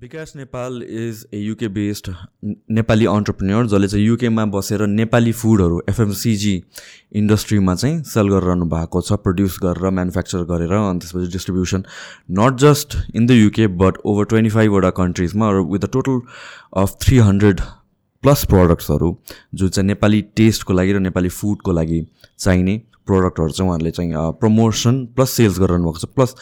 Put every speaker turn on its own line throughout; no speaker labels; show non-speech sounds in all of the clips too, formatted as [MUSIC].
Bikash Nepal is a UK based Nepali entrepreneur जसले चाहिँ युकेमा बसेर नेपाली फुडहरू एफएमसिजी इन्डस्ट्रीमा चाहिँ सेल गरिरहनु भएको छ प्रड्युस गरेर म्यानुफ्याक्चर गरेर अनि त्यसपछि distribution not just in the UK but over twenty फाइभवटा कन्ट्रिजमा with a total of three hundred plus प्रडक्ट्सहरू जुन चाहिँ नेपाली टेस्टको लागि र नेपाली फुडको लागि चाहिने प्रडक्टहरू चाहिँ उहाँहरूले चाहिँ प्रमोसन प्लस सेल्स गरिरहनु भएको छ प्लस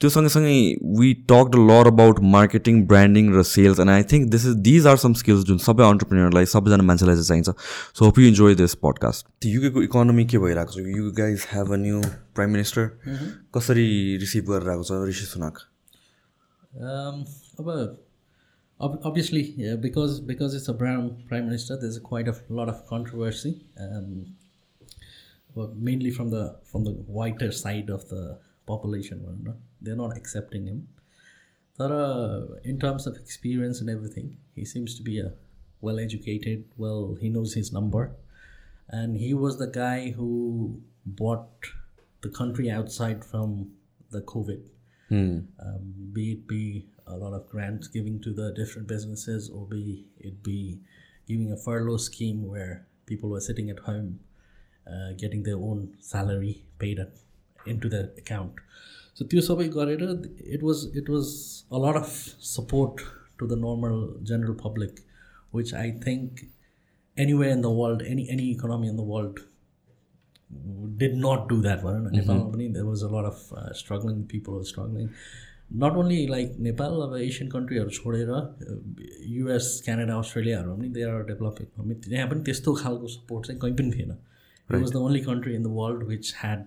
त्यो सँगसँगै we talk the lot about marketing branding र sales and I think this is these are some skills जुन सबै अन्टरप्रिनियरलाई सबैजना मान्छेलाई चाहिँ चाहिन्छ। So hope you enjoy this podcast युकेको economy के भइरहेको छ? You guys have a new prime minister कसरी रिसिभ गरेर आएको छ ऋषि सुनाक?
अब obviously yeah, because because it's a brown prime minister there's a quite a lot of controversy um, mainly from the from the whiter side of the population no? They're not accepting him. But uh, in terms of experience and everything, he seems to be a well educated, well, he knows his number. And he was the guy who bought the country outside from the COVID. Hmm. Um, be it be a lot of grants giving to the different businesses, or be it be giving a furlough scheme where people were sitting at home uh, getting their own salary paid into their account. So त्यो सबै गरेर it was it was a lot of support to the normal general public which I think anyway in the world any any economy in the world did not do that भनौँ न नेपालमा पनि there was a lot of struggling people struggling not only like Nepal अब Asian कन्ट्रीहरू छोडेर US Canada अस्ट्रेलियाहरू पनि they are develop economy त्यहाँ पनि त्यस्तो खालको सपोर्ट चाहिँ कहीँ पनि थिएन it was the only country in the world which had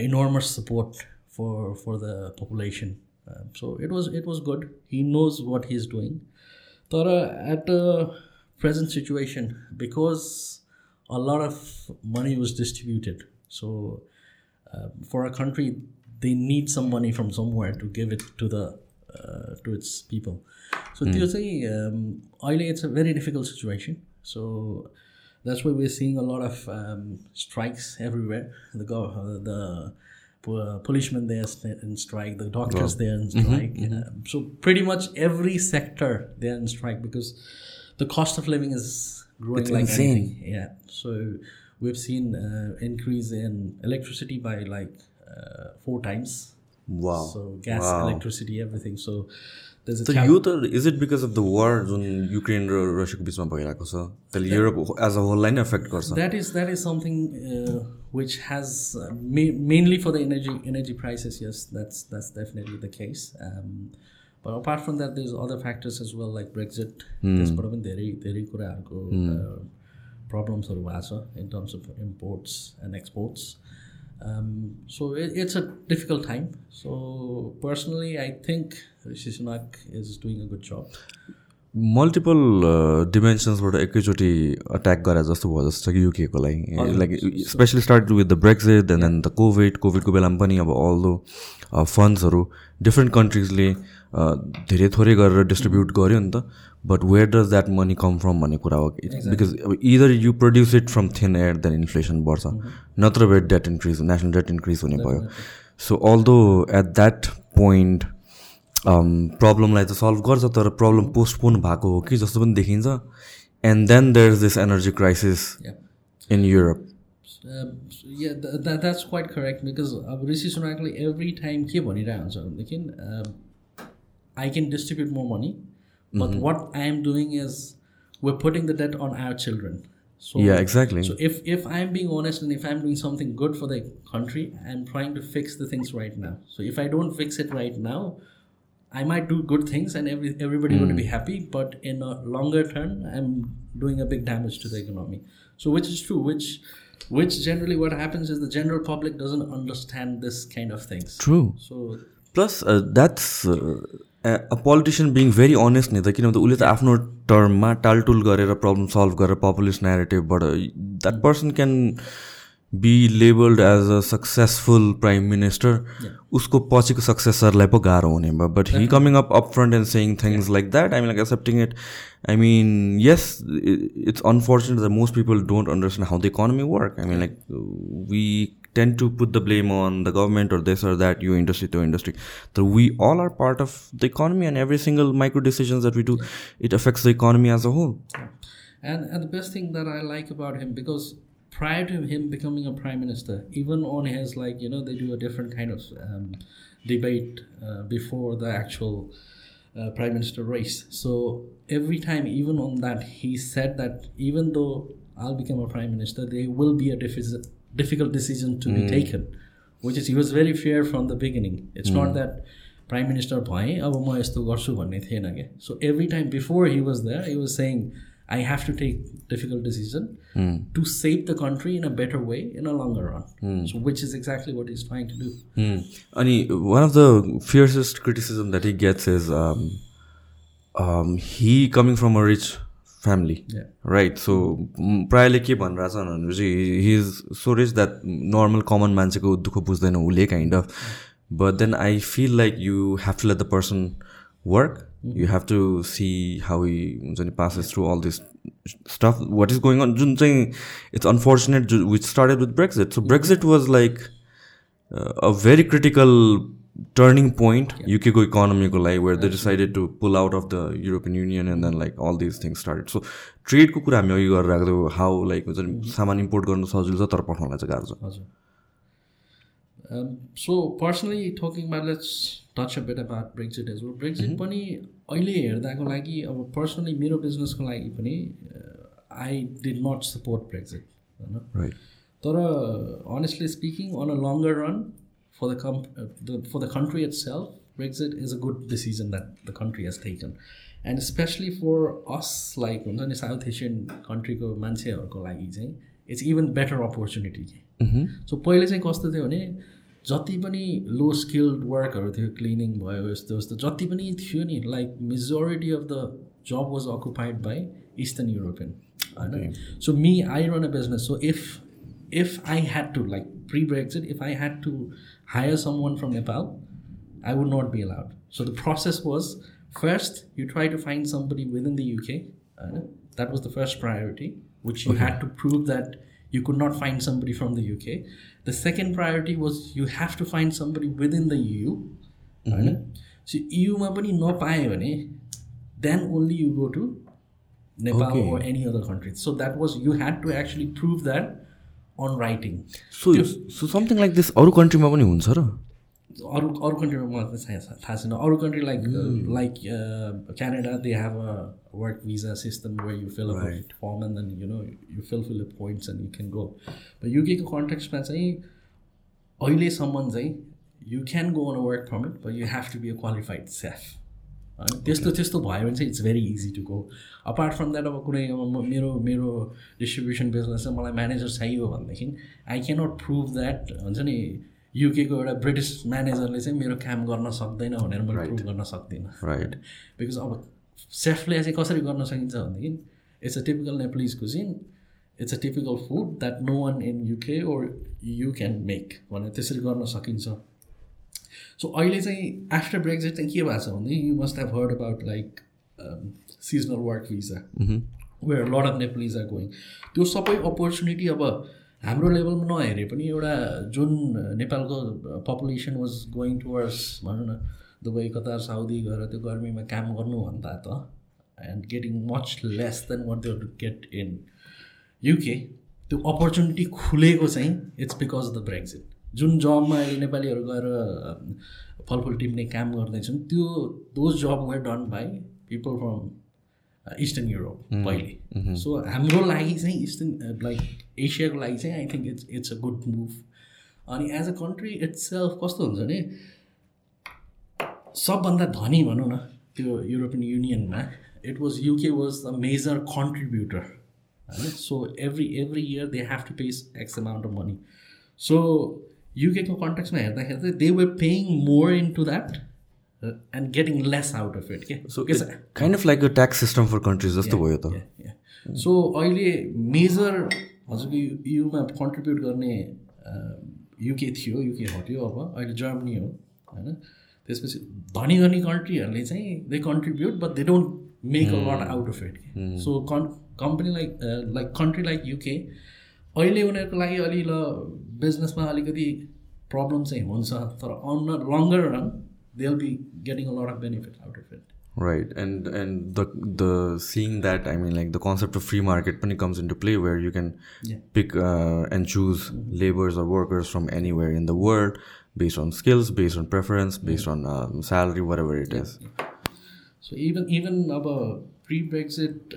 enormous support for for the population. Uh, so it was it was good. He knows what he's doing. But at the present situation, because a lot of money was distributed, so uh, for a country they need some money from somewhere to give it to the uh, to its people. So mm. um, it's a very difficult situation. So that's why we're seeing a lot of um, strikes everywhere. The uh, the policemen there in strike, the doctors there in mm-hmm, strike. Mm-hmm, so pretty much every sector they're in strike because the cost of living is growing it's like insane. anything. Yeah. So we've seen uh, increase in electricity by like uh, four times.
Wow.
So gas, wow. electricity, everything. So
यो त is it because of the war जुन Ukraine र रसियाको बिचमा भइरहेको छ? त्यसले Europe as a होललाई नै effect गर्छ।
That is that is something which has mainly for the energy energy prices yes that's that's definitely the case but apart from that is other factors as well like Brexit त्यसबाट पनि धेरै धेरै कुराहरूको प्रब्लम्सहरू भएको छ in terms of imports and exports Um, so it, it's a difficult time. So personally, I think Rishi Sunak is doing a good job.
Multiple डिमेन्सन्सबाट एकैचोटि attack गरे जस्तो भयो जस्तो कि युकेको लागि like especially start with the Brexit and then the COVID कोभिडको बेलामा पनि अब अल दो फन्ड्सहरू डिफ्रेन्ट कन्ट्रिजले धेरै थोरै गरेर डिस्ट्रिब्युट गर्यो नि त but where does that money come from भन्ने कुरा हो बिकज अब either you produce it from thin air then inflation बढ्छ नत्र भए debt increase national debt increase हुने भयो so although at that point प्रब्लमलाई त सल्भ गर्छ तर प्रब्लम पोस्टपोन भएको हो कि जस्तो पनि देखिन्छ। And then there is this energy crisis
in Europe that's quite correct because अब ऋषि सुनाकले एभ्री टाइम के भनिरहेको हुन्छ भनेदेखि I can distribute more money But mm-hmm. what I am doing is we're putting the debt on our children.
So, yeah, exactly.
So if, if I'm being honest and if I'm doing something good for the country, I'm trying to fix the things right now. So if I don't fix it right now, I might do good things and every everybody mm. would be happy, but in a longer term, I'm doing a big damage to the economy. So which is true, which which generally what happens is the general public doesn't understand this kind of things.
True.
So
plus uh, that's uh, a politician being very honest नि त किनभने उसले त आफ्नो टर्ममा टालटुल गरेर problem solve गरेर populist नेरेटिभबाट that person can be labelled as a successful prime minister उसको पछिको सक्सेसरलाई पो गाह्रो हुने भयो। But he coming up up front and saying things like that I mean like accepting it I mean yes it's unfortunate the most people don't understand how the economy work I mean like we tend to put the blame on the government or this or that, you industry to industry. So we all are part of the economy and every single micro decisions that we do, it affects the economy as a whole.
And, and the best thing that I like about him, because prior to him becoming a prime minister, even on his, like, you know, they do a different kind of um, debate uh, before the actual uh, prime minister race. So every time, even on that, he said that even though I'll become a prime minister, there will be a diffi- difficult decision to be taken, which is he was very fair from the beginning. It's not that prime minister भएँ अब म यस्तो गर्छु भन्ने थिएन क्या so every time before he was there he was saying I have to take difficult decision to save the country in a better way in a longer run so which is exactly what is trying to do
Hmm. अनि one of the fiercest criticism that he gets is um, um, he coming from a rich family
Yeah.
right? So mm, प्रायःले के भनिरहेछ भनेपछि he is so rich that normal common मान्छेको दुःख बुझ्दैन उसले kind of but then I feel like you have to let the person work you have to see how he हुन्छ नि passes through all this stuff what is going on जुन चाहिँ it's unfortunate which started with Brexit so Brexit was like a very critical turning point युकेको इकोनोमीको लागि where the decided to pull out of the European Union and then like all this thing started so ट्रेडको कुरा हामी अघि गरिरहेको थियौँ how like सामान import गर्नु सजिलो छ तर पठाउनलाई चाहिँ गाह्रो छ
हजुर सो पर्सनली थोकिङ बाटलाई टचए बाट ब्रेक्स इट इज ब्रेक ब्रेक्जिट पनि अहिले हेर्दाको लागि अब पर्सनली मेरो बिजनेसको लागि पनि I did not support Brexit it
होइन?
तर honestly speaking on a longer run for the, com- uh, the for the country itself brexit is a good decision that the country has taken. And especially for us like हुन्छ नि south Asian कन्ट्रीको मान्छेहरूको लागि चाहिँ it's even better opportunity कि so पहिले चाहिँ कस्तो थियो भने जति पनि लो स्किल्ड वर्कहरू थियो क्लिनिङ भयो यस्तो यस्तो जति पनि थियो नि like majority of the job was occupied by eastern European होइन? So me I run a business so if if I had to, like pre Brexit, if I had to hire someone from Nepal, I would not be allowed. So the process was first you try to find somebody within the UK. uh, that was the first priority, which you had to prove that you could not find somebody from the UK. The second priority was you have to find somebody within the EU. होइन so युमा पनि नपायो भने then only you go to Nepal
Okay.
or any other country. So that was you had to actually prove That on writing.
So so something like this अरू कन्ट्रीमा पनि हुन्छ र?
अरू अरू कन्ट्रीमा मलाई त थाहा थाहा छैन अरू country like like Canada they have a work visa system way you fill up form and then you know you fill fill up points and you can go युकेको कन्ट्याक्समा चाहिँ अहिलेसम्म चाहिँ you can go on a work permit but you have to be a qualified chef होइन त्यस्तो त्यस्तो भयो भने चाहिँ it's very easy to go apart from that अब कुनै अब मेरो मेरो डिस्ट्रिब्युसन बिजनेस चाहिँ मलाई म्यानेजर चाहियो भनेदेखि आई क्यानट प्रुभ द्याट हुन्छ नि युकेको एउटा ब्रिटिस म्यानेजरले चाहिँ मेरो काम गर्न सक्दैन भनेर मैले प्रुभ गर्न सक्दिनँ.
Right. [LAUGHS]
बिकज अब सेफले चाहिँ कसरी गर्न सकिन्छ भनेदेखि it's a typical Nepalese cuisine it's a typical food that no one in UK or you can make भनेर त्यसरी गर्न सकिन्छ। सो अहिले चाहिँ आफ्टर ब्रेक्जिट चाहिँ के भएको छ भने you must have heard about like seasonal work visa where lot of Nepalese are going त्यो सबै अपर्च्युनिटी अब हाम्रो लेभलमा नहेरे पनि एउटा जुन नेपालको पपुलेसन वाज गोइङ टुवर्ड्स भनौँ न दुबई कतार साउदी गएर त्यो गर्मीमा काम गर्नुभन्दा त and getting much less than what they get in UK त्यो अपर्च्युनिटी खुलेको चाहिँ it's because of the Brexit जुन जबमा अहिले नेपालीहरू गएर फलफुल टिप्ने काम गर्दैछन् त्यो those jobs were done by people from eastern Europe पहिले। सो हाम्रो लागि चाहिँ इस्टर्न लाइक एसियाको लागि चाहिँ I think it's it's a good move अनि as a country it's self कस्तो हुन्छ भने सबभन्दा धनी भनौँ न त्यो European युनियनमा it was UK was the major contributor होइन so every every year they have to pay x amount of money so युकेको कन्ट्याक्समा हेर्दाखेरि चाहिँ they were paying more into that and getting less out of it के
So it's kind of like a tax system for countries. जस्तो भयो त
so अहिले major हजुरको युमा कन्ट्रिब्युट गर्ने युके थियो युके हट्यो अब अहिले जर्मनी हो होइन? त्यसपछि धनी धनी कन्ट्रीहरूले चाहिँ they contribute but they don't make a lot out of it so कन् company like like country like UK अहिले उनीहरूको लागि अलि ल बिजनेसमा अलिकति प्रब्लम चाहिँ हुन्छ तर on longer be getting
right and and the the seeing that I mean like the concept of free market पनि comes into play where you can pick and choose labours or workers from anywhere in the world based on skills based on preference based on salary wherever it is
so even even अब pre Brexit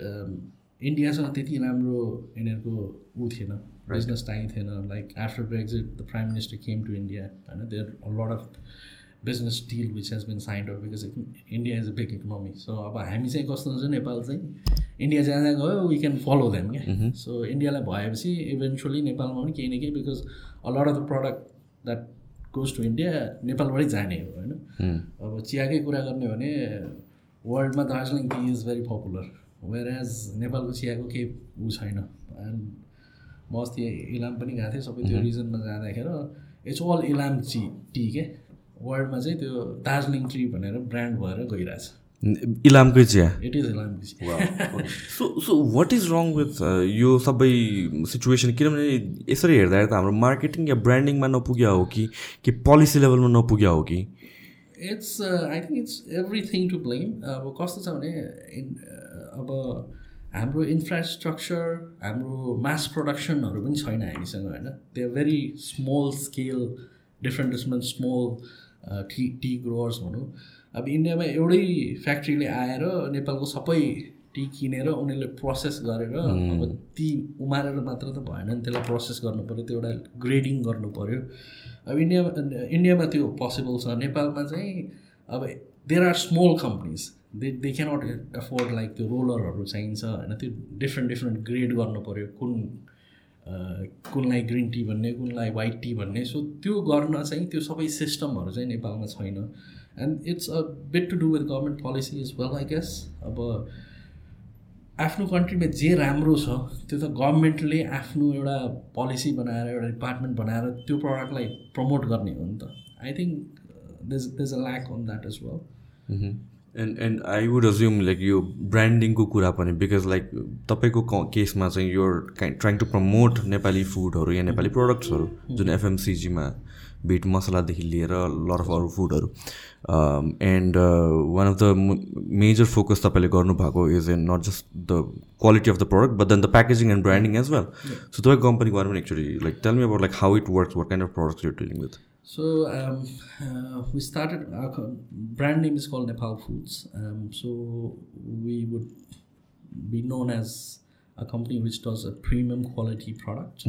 इन्डियासँग त्यति राम्रो यिनीहरूको ऊ थिएन। Business time थिएन like after Brexit the prime minister came to India होइन there lot of business deal which has been signed off because India is a big economy so अब हामी चाहिँ कस्तो हुन्छ नेपाल चाहिँ इन्डिया जहाँ जहाँ गयो वी क्यान फलो देम क्या सो इन्डियालाई भएपछि इभेन्चुली नेपालमा पनि केही न केही because a lot of the product that goes to India नेपालबाटै जाने हो होइन? अब चियाकै कुरा गर्ने भने वर्ल्डमा Darjeeling tea is very popular whereas नेपालको चियाको केही ऊ छैन। एन्ड म अस्ति इलाम पनि गएको थिएँ सबै त्यो रिजनमा जाँदाखेरि। इट्स अल इलाम ची टी के? वर्ल्डमा चाहिँ त्यो दार्जिलिङ टी भनेर ब्रान्ड भएर गइरहेछ।
इलामकै चिया।
इट इज इलामको चिया।
So so what is wrong with यो सबै सिचुएसन किनभने यसरी हेर्दाखेरि त हाम्रो मार्केटिङ या ब्रान्डिङमा नपुग्या हो कि कि पोलिसी लेभलमा नपुग्या हो कि?
It's I think it's everything to blame अब कस्तो छ भने इन अब हाम्रो इन्फ्रास्ट्रक्चर हाम्रो मास प्रडक्सनहरू पनि छैन हामीसँग होइन? Are very small scale different different small tea tea growers भनौँ अब इन्डियामा एउटै फ्याक्ट्रीले आएर नेपालको सबै टी किनेर उनीहरूले प्रोसेस गरेर अब ती उमारेर मात्र त भएन नि त्यसलाई प्रोसेस गर्नु पऱ्यो त्यो एउटा ग्रेडिङ गर्नु पऱ्यो अब इन्डियामा इन्डियामा त्यो पोसिबल छ। नेपालमा चाहिँ अब there are small companies they they cannot afford like त्यो रोलरहरू चाहिन्छ होइन? त्यो डिफ्रेन्ट डिफ्रेन्ट ग्रेड गर्नु पऱ्यो कुन कुनलाई ग्रिन टी भन्ने कुनलाई वाइट टी भन्ने। सो त्यो गर्न चाहिँ त्यो सबै सिस्टमहरू चाहिँ नेपालमा छैन। And it's a bit to do with government policy is well I guess अब आफ्नो कन्ट्रीमा जे राम्रो छ त्यो त गभर्मेन्टले आफ्नो एउटा पोलिसी बनाएर एउटा डिपार्टमेन्ट बनाएर त्यो प्रडक्टलाई प्रमोट गर्ने हो नि त। I think there's there's a lack on that is well
and and I would assume like यो ब्रान्डिङको कुरा पनि बिकज लाइक तपाईँको क- केसमा चाहिँ यो ट्राइङ टु प्रमोट नेपाली फुडहरू या नेपाली प्रडक्ट्सहरू जुन एफएमसिजीमा बिट मसलादेखि लिएर लट अफ अरू फुडहरू and one of the major focus तपाईँले गर्नुभएको is in not just the quality of the product but then the packaging and branding as well so तपाईँको कम्पनीको बारेमा actually like tell me about like how it works what kind of products you're dealing with
So um, uh, we started our brand name is called Nepal Foods. Um, so we would be known as a company which does a premium quality product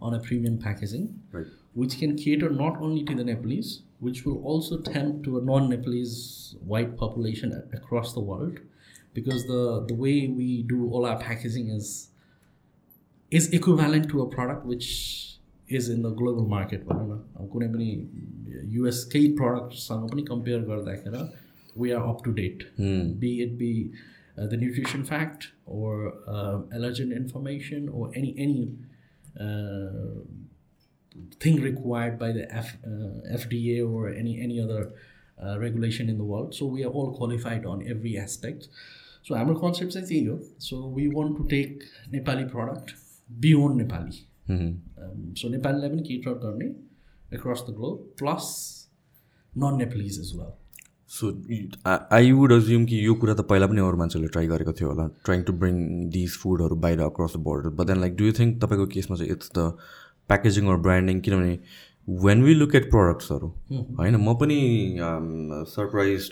on a premium packaging,
Right.
which can cater not only to the Nepalese, which will also tempt to a non-Nepalese white population across the world, because the the way we do all our packaging is is equivalent to a product which is in the global market भनौँ न अब कुनै पनि युएसकै प्रडक्टसँग पनि compare गर्दाखेरि we are up to date be it be the nutrition fact or allergen information or any any thing required by the F, uh, FDA or any any other uh, regulation in the world. So we are all qualified on every aspect. So our concept is here. So we want to take Nepali product beyond Um, so Nepali level cater गर्ने across the globe plus non-Nepalese as well.
So I would assume कि यो कुरा त पहिला पनि अरू मान्छेले try गरेको थियो होला ट्राइङ टु ब्रिङ दिज फुडहरू बाहिर across the border but then like do you think तपाईँको केसमा चाहिँ it's the packaging or branding किनभने वेन वी लुक एट प्रडक्ट्सहरू होइन म पनि सरप्राइज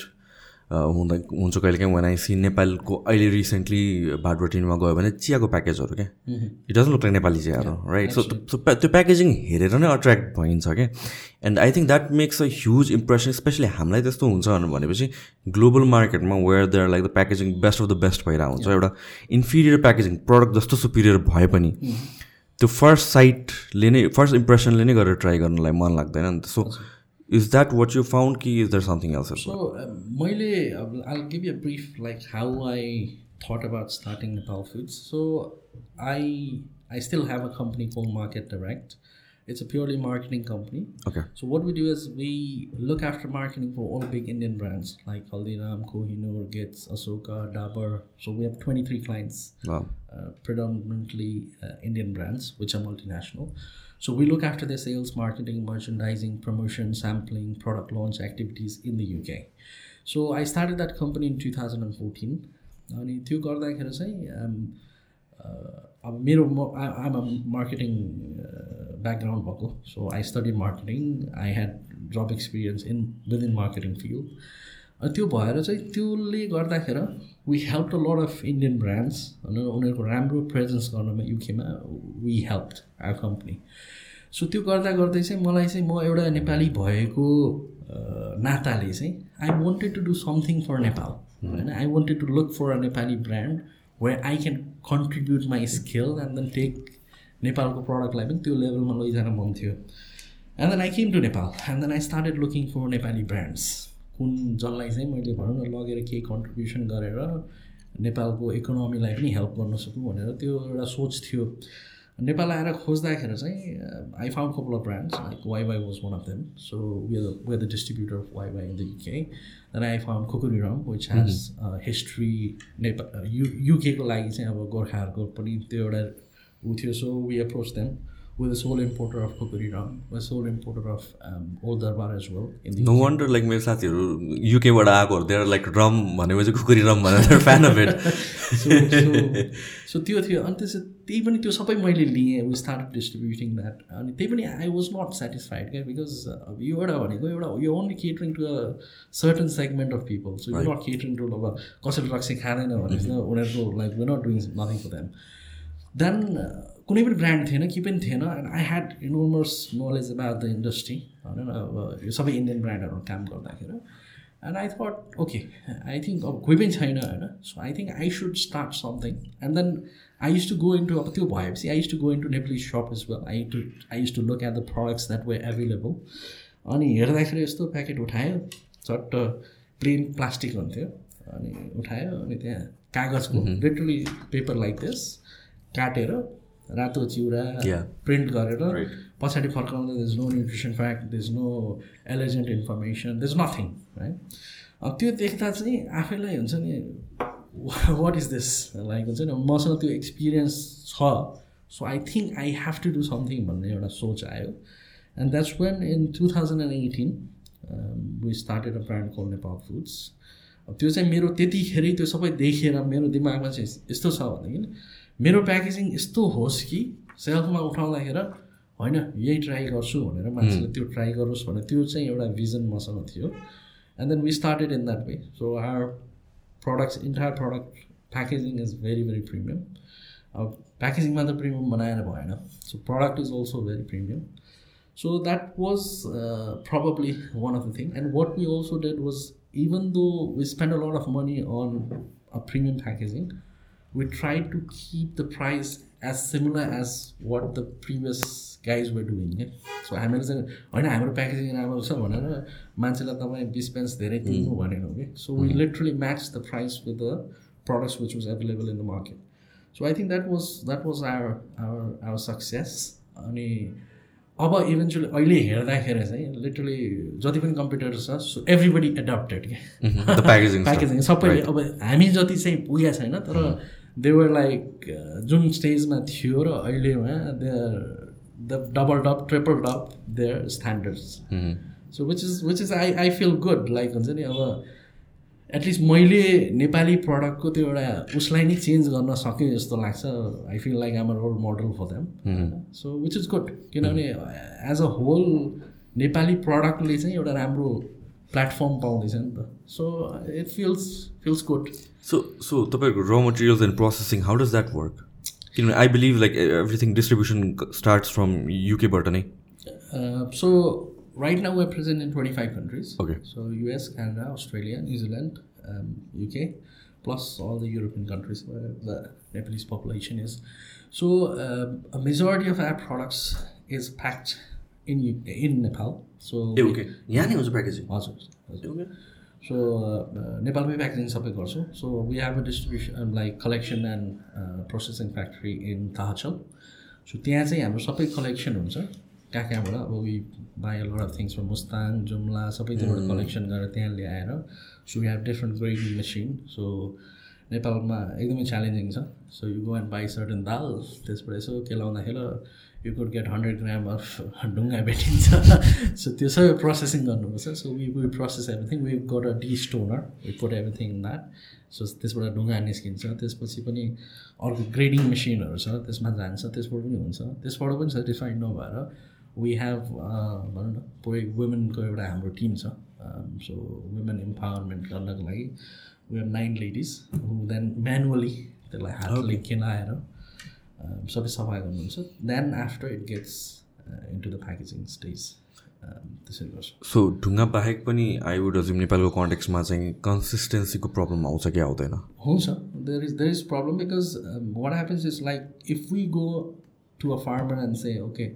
हुँदा हुन्छ कहिले काहीँ वान आई सी नेपालको अहिले रिसेन्टली भाटबटिनमा गयो भने चियाको प्याकेजहरू क्या। It doesn't look like Nepali चियाहरू राइट सो सो त्यो प्याकेजिङ हेरेर नै अट्र्याक्ट भइन्छ क्या। And I think that makes a huge impression specially हामीलाई त्यस्तो हुन्छ भनेपछि ग्लोबल मार्केटमा where there like the packaging best of the best भइरहेको हुन्छ एउटा इन्फिरियर प्याकेजिङ प्रडक्ट जस्तो सुपिरियर भए पनि त्यो फर्स्ट साइटले नै फर्स्ट इम्प्रेसनले नै गरेर ट्राई गर्नलाई मन लाग्दैन नि त। So is that what you found key is there something else
as well? so मैले um, i'll give you a brief like how i thought about starting nepal foods so i i still have a company called market direct It's a purely marketing company.
Okay.
So what we do is we look after marketing for all big Indian brands like Haldiram, Kohinoor, Gits, Asoka, Dabur. So we have 23 clients,
Wow.
uh, predominantly uh, Indian brands, which are multinational. So we look after their sales, marketing, merchandising, promotion, sampling, product launch activities in the UK. So I started that company in 2014. अनि त्यो गर्दाखेरि चाहिँ um, uh, अब मेरो म I'm a marketing background भएको so I study marketing I had job experience in within marketing field अनि त्यो भएर चाहिँ त्यसले गर्दाखेरि we help a lot of Indian brands होइन उनीहरूको राम्रो प्रेजेन्स गर्नमा युकेमा we help our company so त्यो गर्दा गर्दै चाहिँ मलाई चाहिँ म एउटा नेपाली भएको नाताले चाहिँ I wanted to do something for Nepal होइन I wanted to look for a Nepali brand where I can contribute my skill and then take नेपालको प्रडक्टलाई पनि त्यो लेभलमा लैजान मन थियो. And then I came to Nepal and then I started looking for Nepali brands कुन जसलाई चाहिँ मैले भनौँ न लगेर केही कन्ट्रिब्युसन गरेर नेपालको इकोनोमीलाई पनि हेल्प गर्न सकौँ भनेर त्यो एउटा सोच थियो. नेपाल आएर खोज्दाखेरि चाहिँ I found couple of brands like Wai Wai was one of them so we we the distributor of Wai Wai in the UK then I found Khukri rum which has history Nepal you युकेको लागि चाहिँ अब गोर्खाहरूको पनि त्यो एउटा ऊ थियो so we approach them with the sole importer of Kukuri rum, the sole importer of um, Old Darbar as well. In the
no wonder like मेरो साथीहरू युकेबाट आएकोहरू देयर लाइक रम भनेपछि कुकुरी रम भनेर fan of it
so, so, so त्यो थियो अनि त्यसो त्यही पनि त्यो सबै मैले लिएँ वी स्टार्ट डिस्ट्रिब्युटिङ द्याट अनि त्यही पनि आई वाज नट सेटिस्फाइड क्या बिकज अब यो एउटा भनेको एउटा यो only catering to a certain segment of people so you not catering to अब कसैले रक्सी खाँदैन भने उनीहरूको like we not doing nothing for them then कुनै पनि ब्रान्ड थिएन के पनि थिएन and I had enormous knowledge about the industry होइन अब यो सबै इन्डियन ब्रान्डहरू काम गर्दाखेरि। And I thought okay I think अब कोही पनि छैन होइन? So I think I should start something and then I used to go into अब त्यो भएपछि I used to go into Nepali shop is well I to I used to look at the products that were available अनि हेर्दाखेरि यस्तो packet उठायो चट्ट plain plastic हुन्थ्यो। अनि उठायो अनि त्यहाँ कागजको लिटरली पेपर लाइक दिस काटेर रातो चिउरा. प्रिन्ट गरेर. पछाडि फर्काउँदा this no nutrition fact this no allergen information this nothing है अब त्यो देख्दा चाहिँ आफैलाई हुन्छ नि वाट इज दिस लाइक हुन्छ नि मसँग त्यो एक्सपिरियन्स छ so I think I have to do something भन्ने एउटा सोच आयो and that's when in two thousand and eighteen we started a brand call Nepal foods अब त्यो चाहिँ मेरो त्यतिखेरै त्यो सबै देखेर मेरो दिमागमा चाहिँ यस्तो छ भनेदेखि मेरो प्याकेजिङ यस्तो होस् कि सेल्फमा उठाउँदाखेरि होइन यही ट्राई गर्छु भनेर मान्छेले त्यो ट्राई गरोस् भनेर त्यो चाहिँ एउटा भिजन मसँग थियो। And then we started in that way so our products entire product packaging is very very premium अब प्याकेजिङ मात्र प्रिमियम बनाएर भएन। So product is also very premium So that was uh, probably one of the things. And what we also did was, even though we spent a lot of money on a premium packaging, we tried to keep the price as similar as what the previous guys were doing. Yeah? So हामीले चाहिँ होइन हाम्रो packaging राम्रो छ भनेर मान्छेलाई तपाईँ बिस पेन्स धेरै किन्नु भनेन कि so we literally match the price with the products which was available in the market so I think that was that was our our our success अनि अब इभेन्चुली अहिले हेर्दाखेरि चाहिँ लिटरली जति पनि कम्प्युटर्स छ सो एभ्रिबडी एडप्टेड क्या
the packaging
packaging सबैले अब हामी जति चाहिँ पुगेको छैन तर देवर लाइक जुन स्टेजमा थियो र अहिलेमा there the double dope triple dope their standards so which is which is I I feel good like हुन्छ नि अब एटलिस्ट मैले नेपाली प्रडक्टको त्यो एउटा उसलाई नै चेन्ज गर्न सकेँ जस्तो लाग्छ। I feel like I'm role model for them so which is good किनभने एज अ होल नेपाली प्रडक्टले चाहिँ एउटा राम्रो प्लेटफर्म पाउँदैछ नि त so it feels feels good
so so तपाईँहरूको र materials and processing how does that work किनभने I believe like everything distribution starts from युकेबाट नै
so right now we're present in 25 countries
Okay.
so us canada australia new zealand um, uk plus all the european countries where the nepalese population is so um, a majority of our products is packed
okay यहाँ नै हुन्छ packaging
हजुर हजुर। So नेपालमै packaging सबै गर्छौँ। So we have a distribution like collection and processing factory in Tahachal so त्यहाँ चाहिँ हाम्रो सबै कलेक्सन हुन्छ। कहाँ कहाँबाट? अब we buy lot of things from Mustang Jumla सबैतिरबाट collection गरेर त्यहाँ ल्याएर so we have different grading machine so नेपालमा एकदमै च्यालेन्जिङ छ। So you go and buy certain dal त्यसबाट यसो केलाउँदाखेरि you could get hundred gram of ढुङ्गा भेटिन्छ सो त्यो सबै प्रोसेसिङ गर्नुपर्छ. So we we process everything we got a destoner we put everything in that so त्यसबाट ढुङ्गा निस्किन्छ. त्यसपछि पनि अर्को ग्रेडिङ मेसिनहरू छ. त्यसमा जान्छ. त्यसबाट पनि हुन्छ. त्यसबाट पनि सर्टिफाइड नभएर वी हेभ भनौँ न पुरै वुमेनको एउटा हाम्रो टिम छ. सो वुमेन इम्पावरमेन्ट गर्नको लागि. We have nine ladies who then manually त्यसलाई हातले केलाएर सबै सफा गर्नुहुन्छ। Then after it gets into the packaging stage त्यसरी गर्छु।
सो ढुङ्गा बाहेक पनि आई वुड अज्युम नेपालको कन्टेक्समा चाहिँ कन्सिस्टेन्सीको प्रब्लम आउँछ कि आउँदैन?
हुन्छ। There is there is problem because what happens is like if we go to a farmer and say okay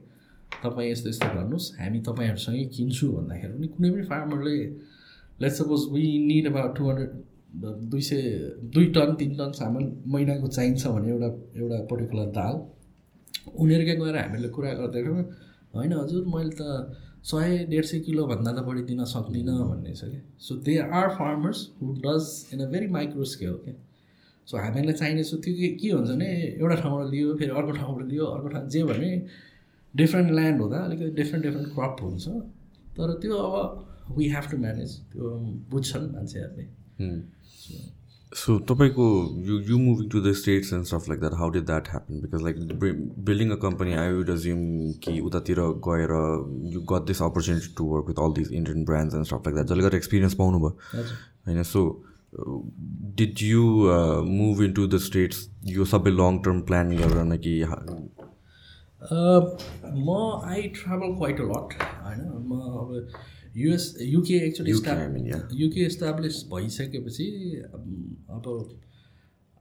तपाईँ यस्तो यस्तो गर्नुहोस्। हामी तपाईँहरूसँगै किन्छु भन्दाखेरि पनि कुनै पनि फार्मरले let suppose we need about two hundred दुई सय दुई टन तिन टन सामान महिनाको चाहिन्छ भने एउटा एउटा पर्टिकुलर दाल। उनीहरूकै गएर हामीले कुरा गर्दाखेरि होइन हजुर मैले त सय डेढ सय किलोभन्दा त बढी दिन सक्दिनँ भन्ने छ क्या so they are farmers who does in a very micro scale क्या सो हामीलाई चाहिने सो त्यो के हुन्छ भने एउटा ठाउँबाट लियो फेरि अर्को ठाउँबाट लियो अर्को ठाउँ जे भने डिफ्रेन्ट ल्यान्ड हुँदा अलिकति डिफ्रेन्ट डिफ्रेन्ट क्रप हुन्छ। तर त्यो अब वी हेभ टु म्यानेज त्यो बुझ्छन् मान्छेहरूले।
सो तपाईँको you you moving to the States and stuff like that how did that happen because like building a company I would assume कि उतातिर गएर you got this opportunity to work with all this Indian brands and stuff like that जसले गर्दा experience पाउनुभयो होइन so did you move into the States यो सबै long term plan गरेर न कि
म I travel quite a lot होइन म अब US UK actually UK establish भइसकेपछि अब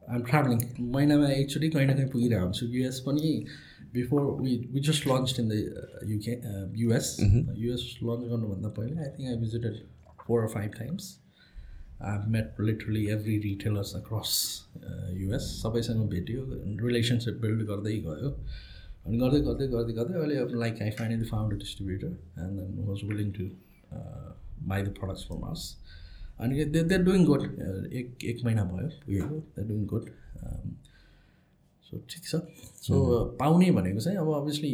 आइम ट्राभलिङ महिनामा एक्चुली कहीँ न कहीँ पुगिरहेको हुन्छु युएस पनि before we we just launch in the UK US US launch गर्नुभन्दा पहिला I think I visited four or five times I met literally every retailers across US सबैसँग भेट्यो रिलेसनसिप बिल्ड गर्दै गयो। अनि गर्दै गर्दै गर्दै गर्दै अहिले like I finally found a distributor and then was willing to buy the products from us अनि दे दे डुइङ गुड एक एक महिना भयो पुगेको दे डुइङ गुड सो ठिक छ सो पाउने भनेको चाहिँ अब अभियसली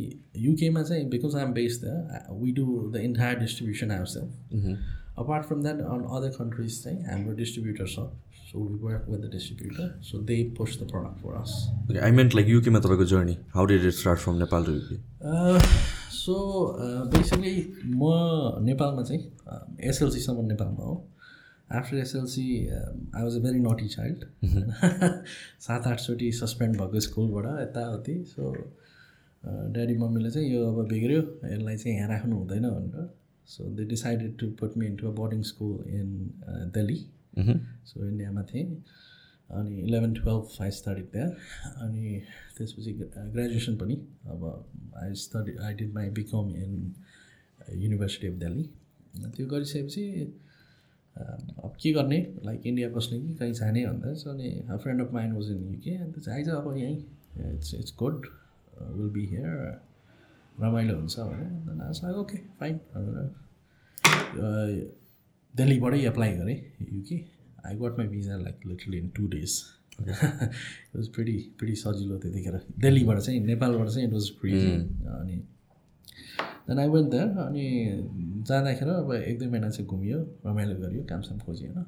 युकेमा चाहिँ because I'm base the we do the entire distribution our self apart from that on other countries चाहिँ हाम्रो डिस्ट्रिब्युटर छ So we work with the distributor. So they push the product for us.
Okay, I meant like UK तपाईँको journey. How did it start from Nepal to UK?
Uh, basically म नेपालमा चाहिँ एसएलसीसम्म नेपालमा हो। After SLC I was a very naughty child सात आठचोटि suspend भएको स्कुलबाट यताउति। सो ड्याडी मम्मीले चाहिँ यो अब बिग्रियो यसलाई चाहिँ यहाँ राख्नु हुँदैन भनेर। So they decided to put me into a boarding school in Delhi so इन्डियामा थिएँ। अनि इलेभेन टुवेल्भ आई स्टडी त्यहाँ अनि त्यसपछि ग्रेजुएसन पनि अब I study I did my BCom in University of Delhi त्यो गरिसकेपछि अब के गर्ने? लाइक इन्डिया बस्ने कि कहीँ जाने भन्दा सो अनि friend of mind was in UK अन्त चाहिँ आइज अब यहीँ। It's it's good will be here रमाइलो हुन्छ भने ओके फाइन दिल्लीबाटै एप्लाई गरेँ UK I got my visa like literally in two days it was pretty pretty सजिलो त्यतिखेर दिल्लीबाट चाहिँ नेपालबाट चाहिँ इट वाज फ्री अनि देन आई वेन्ट द्याट अनि जाँदाखेरि अब एक दुई महिना चाहिँ घुमियो रमाइलो गरियो कामसाम खोज्यो होइन।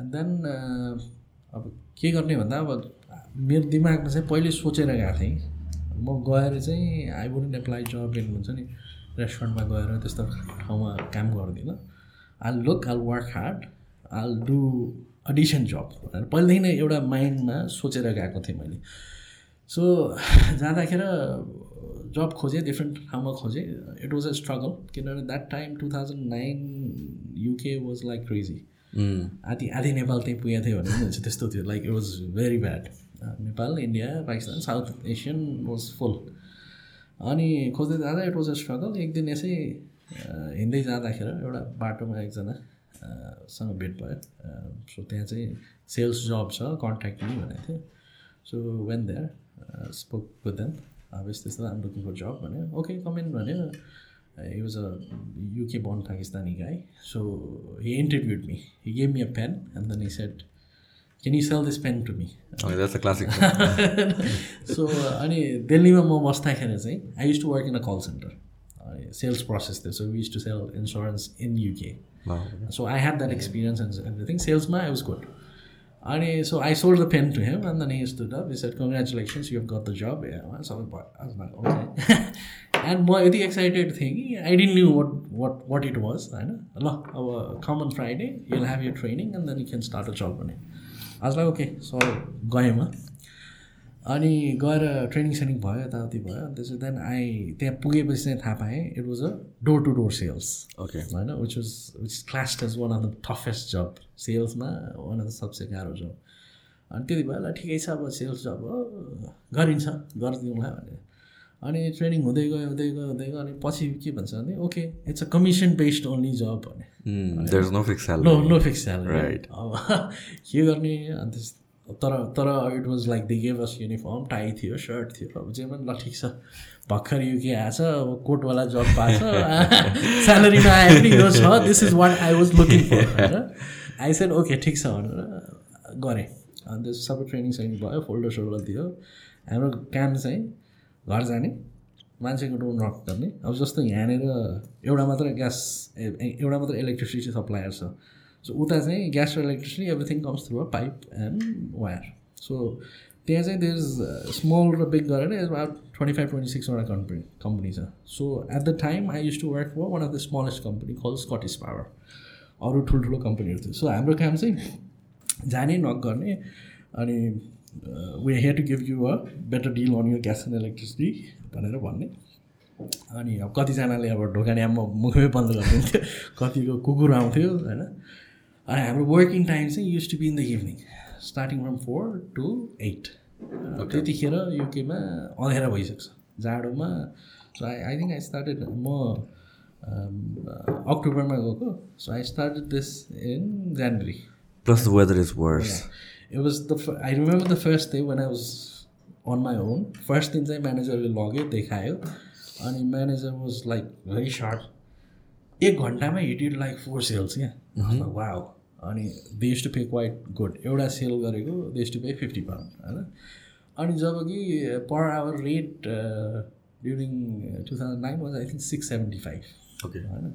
एन्ड देन अब के गर्ने भन्दा अब मेरो दिमागमा चाहिँ पहिले सोचेर गएको थिएँ। म गएर चाहिँ I wouldn't apply job in हुन्छ नि रेस्टुरेन्टमा गएर त्यस्तो ठाउँमा काम गर्दिनँ। I'll look I'll work hard I'll do audition job भनेर पहिलेदेखि नै एउटा माइन्डमा सोचेर गएको थिएँ मैले। सो जाँदाखेरि जब खोजेँ डिफ्रेन्ट ठाउँमा खोजेँ। इट वाज अ स्ट्रगल किनभने that time two thousand nine UK was like crazy आधी आधी नेपाल त्यहीँ पुगेको थियो भने हुन्छ त्यस्तो थियो। Like it was very bad Nepal India Pakistan South Asian was full अनि खोज्दै जाँदा इट वाज अ स्ट्रगल एक दिन यसै हिँड्दै जाँदाखेरि एउटा बाटोमा एकजना सँग भेट भयो। सो त्यहाँ चाहिँ सेल्स जब छ कन्ट्याक्ट पनि भनेको थियो। So when there spoke with them अब यस्तो यस्तो आम लुकिङ फर जब भन्यो ओके कमेन्ट भन्यो he was a UK born Pakistani guy so he interviewed me he gave me a pen and then he said can you sell this pen to me
classic
so अनि दिल्लीमा म बस्दाखेरि चाहिँ I used to work in a call centre अनि sales process थियो। So we used to sell insurance in UK Wow. So I had that experience and everything. Salesman, I was good. And he, so I sold the pen to him, and then he stood up. He said, "Congratulations, you have got the job." Yeah, I was like, okay. [LAUGHS] and more the excited thing, I didn't know what what what it was. I know. come common Friday, you'll have your training, and then you can start a job. I was like, okay, so go अनि गएर training सेनिङ भयो यताउति भयो। अनि त्यसपछि then I त्यहाँ पुगेपछि चाहिँ थाहा पाएँ it was a door to door sales
okay
होइन which was which class as one of the toughest job सेल्समा one of the सबसे गाह्रो जब अनि त्यति भयो ल ठिकै छ अब सेल्स जब हो गरिन्छ गरिदिउँला भनेर। अनि ट्रेनिङ हुँदै गयो हुँदै गयो हुँदै गयो। अनि पछि के भन्छ भने okay it's a commission based only job भने
no
fix no fix salary अब [LAUGHS] के गर्ने? अनि तर तर it was like they gave us uniform tie थियो सर्ट थियो अब जे पनि ल ठिक छ। भर्खर युके आएछ अब कोटवाला जब पाएछ। [LAUGHS] स्यालेरीमा आयो पनि यो छ this is what I was looking for I said okay ठिक छ भनेर गरेँ। अनि त्यस सबै ट्रेनिङ सेनिङ भयो फोल्डर सोल्डर दियो हाम्रो काम चाहिँ घर जाने मान्छेको डोर नक गर्ने। अब जस्तो यहाँनिर एउटा मात्र ग्यास एउटा मात्र इलेक्ट्रिसिटी सप्लायर छ। सो उता चाहिँ ग्यास र electricity everything comes through a pipe and wire so त्यहाँ चाहिँ देयर इज स्मल र बिग गरेर ट्वेन्टी फाइभ ट्वेन्टी सिक्सवटा कम्पनी कम्पनी छ so at the time I used to work for one of the smallest company call Scottish Power अरू ठुल्ठुलो कम्पनीहरू थियो सो हाम्रो काम चाहिँ जाने नक गर्ने अनि we here to give you a better deal on you gas and electricity भनेर भन्ने। अनि अब कतिजनाले अब ढोकाने अब मुखमै बन्द गरिदिन्थ्यो कतिको कुकुर आउँथ्यो होइन? अनि हाम्रो वर्किङ टाइम चाहिँ used to be in the evening starting from four to eight त्यतिखेर युकेमा अँधेरा भइसक्छ जाडोमा so I I think I started म अक्टोबरमा गएको so I started this in January
plus the weather is worse
it was the I remember the first day when I was on my own. First दिन चाहिँ म्यानेजरले लग्यो देखायो अनि manager was like very short एक घन्टामा hitted like four sales क्या वा अनि they to pay quite good एउटा सेल गरेको they to pay fifty pound होइन? अनि जब कि per hour rate during two thousand nine was I think six seventy five
okay
होइन?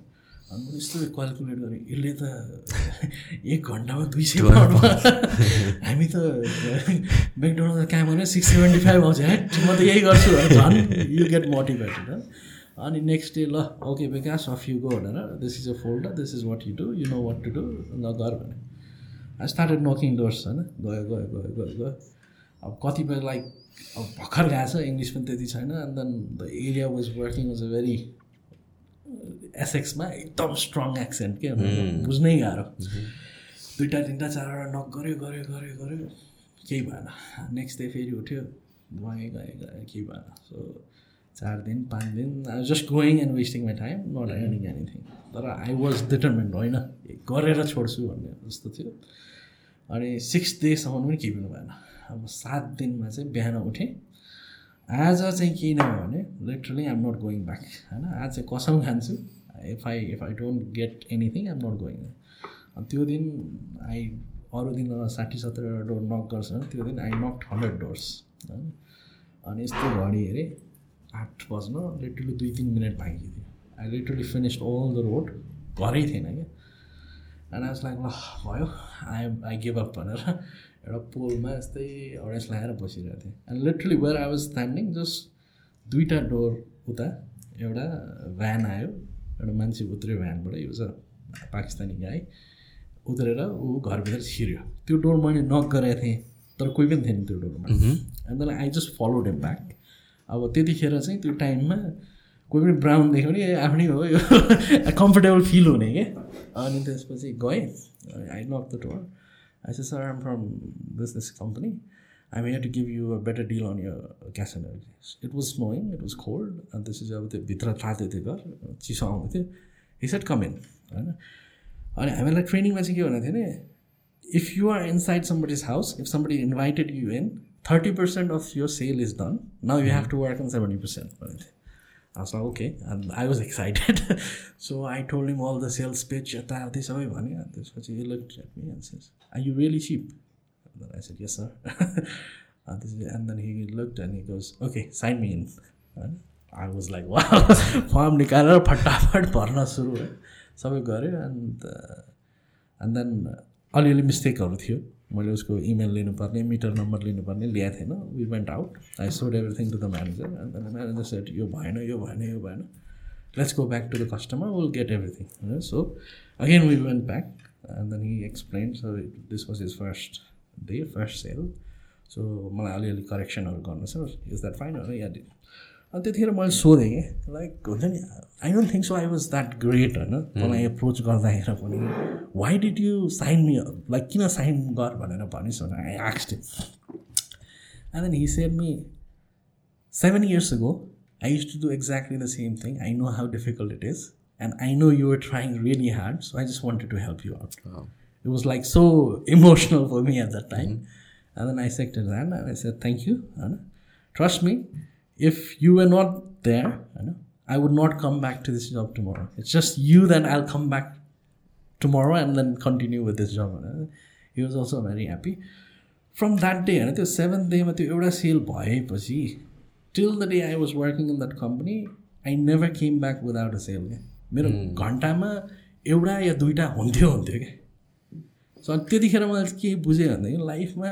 अनि मैले यस्तो क्यालकुलेट गरेँ यसले त [LAUGHS] एक घन्टामा दुई सय [LAUGHS] हामी त मेकडोनल्ड काम गरेर सिक्स सेभेन्टी फाइभ आउँछ है म त यही गर्छु झन्। यु गेट मोटिभेटेड अनि नेक्स्ट डे ल okay Vikas if you go भनेर this is a folder this is what you do you know what to do ल गर भने। आई स्टार्टेड नकिङ डोर्स होइन? गयो गयो गयो गयो गयो। अब कतिपय लाइक अब भर्खर गएको छ इङ्ग्लिस पनि त्यति छैन and then the area was working was a very एसएक्समा एकदम स्ट्रङ एक्सेन्ट के बुझ्नै गाह्रो। दुइटा तिनवटा चारवटा नक गऱ्यो गऱ्यो गऱ्यो गऱ्यो केही भएन। नेक्स्ट डे फेरि उठ्यो। गएँ गएँ गएँ केही भएन। सो चार दिन पाँच दिन I just going and wasting my time not earning anything. तर आई वाज डिटर्मेन्ड होइन? गरेर छोड्छु भन्ने जस्तो थियो। अनि सिक्स डेसम्म पनि केही पनि भएन। अब सात दिनमा चाहिँ बिहान उठेँ। आज चाहिँ किन भने literally I'm not going back होइन? आज चाहिँ कसम खान्छु। If I if I don't get anything I'm not going अनि त्यो दिन आई अरू दिन साठी सत्तरवटा डोर नक गर्छ त्यो दिन आई नक हन्ड्रेड डोर्स होइन? अनि यस्तो घडी हेरेँ। आठ बज्न लिटरली दुई तिन मिनट बाँकी थियो I literally finished all the road घरै थिएन क्या। एन्ड आज लाइक ल भयो। आई आई गिभ अप भनेर एउटा पोलमा यस्तै अडेस लगाएर बसिरहेको थिएँ। And literally where I was standing just दुईवटा डोर उता एउटा भ्यान आयो। एउटा मान्छे उत्रियो भ्यानबाट यो चाहिँ पाकिस्तानी गाई उत्रेर ऊ घरभित्र छिर्यो। त्यो डोर मैले नक गरेको थिएँ तर कोही पनि थिएन त्यो डोरमा and then I just follow them back अब त्यतिखेर चाहिँ त्यो टाइममा कोही पनि ब्राउन देख्यो भने आफ्नै हो यो [LAUGHS] कम्फर्टेबल फिल हुने क्या? अनि त्यसपछि गएँ I knock the sir, I'm from this this company. I'm here to give you a better deal on your gas and electricity. It was snowing, it was cold, and this is अब त्यो भित्र थाल्थ्यो त्यो घर चिसो आउँदै थियो he set com in होइन अनि हामीलाई ट्रेनिङमा चाहिँ के भनेको थियो भने if you are inside somebody's house if somebody invited you in thirty percent of यो sale is done now you have to work on seventy percent भनेको थिएँ okay. And I was excited. so I told him all the sales pitch यता उतै सबै भने अनि त्यसपछि you really cheap? And then I said, yes, sir. and this- and then he looked and he goes, okay, sign me in. And I was like, wow. Form निकालेर फटाफट भर्न सुरु भयो सबै गऱ्यो अन्त एन्ड देन अलिअलि मिस्टेकहरू थियो मैले उसको इमेल लिनुपर्ने मिटर नम्बर लिनुपर्ने ल्याएको थिएन। We went out I sold everything to the manager then manager said यो भएन यो भएन यो भएन। Let's go back to the customer will get everything होइन so again we went back and then he explain so this was his first day first sale so मलाई अलिअलि करेक्सनहरू गर्नु छ। इज द्याट फाइन या अनि त्यतिखेर मैले सोधेँ कि लाइक हुन्छ नि I don't think so I was that great होइन मलाई एप्रोच गर्दाखेरि पनि why did you sign me like किन साइन गर भनेर भनिस् भने I आक्स्ट and then he said me seven years ago, I used to do exactly the same thing. I know how difficult it is, and I know you were trying really hard, so I just wanted to help you out. It was like so emotional for me at that time. And then I shook his hand and I said, Thank you. Anna. Trust me, if you were not there, Anna, I would not come back to this job tomorrow. It's just you that I'll come back tomorrow and then continue with this job. Anna. He was also very happy. From that day होइन त्यो seventh डेमा त्यो एउटा sale भएपछि till the day I was working in that company I never came back without a sale क्या मेरो घन्टामा एउटा या दुइटा हुन्थ्यो हुन्थ्यो क्या सो अनि त्यतिखेर मैले के बुझेँ भनेदेखि लाइफमा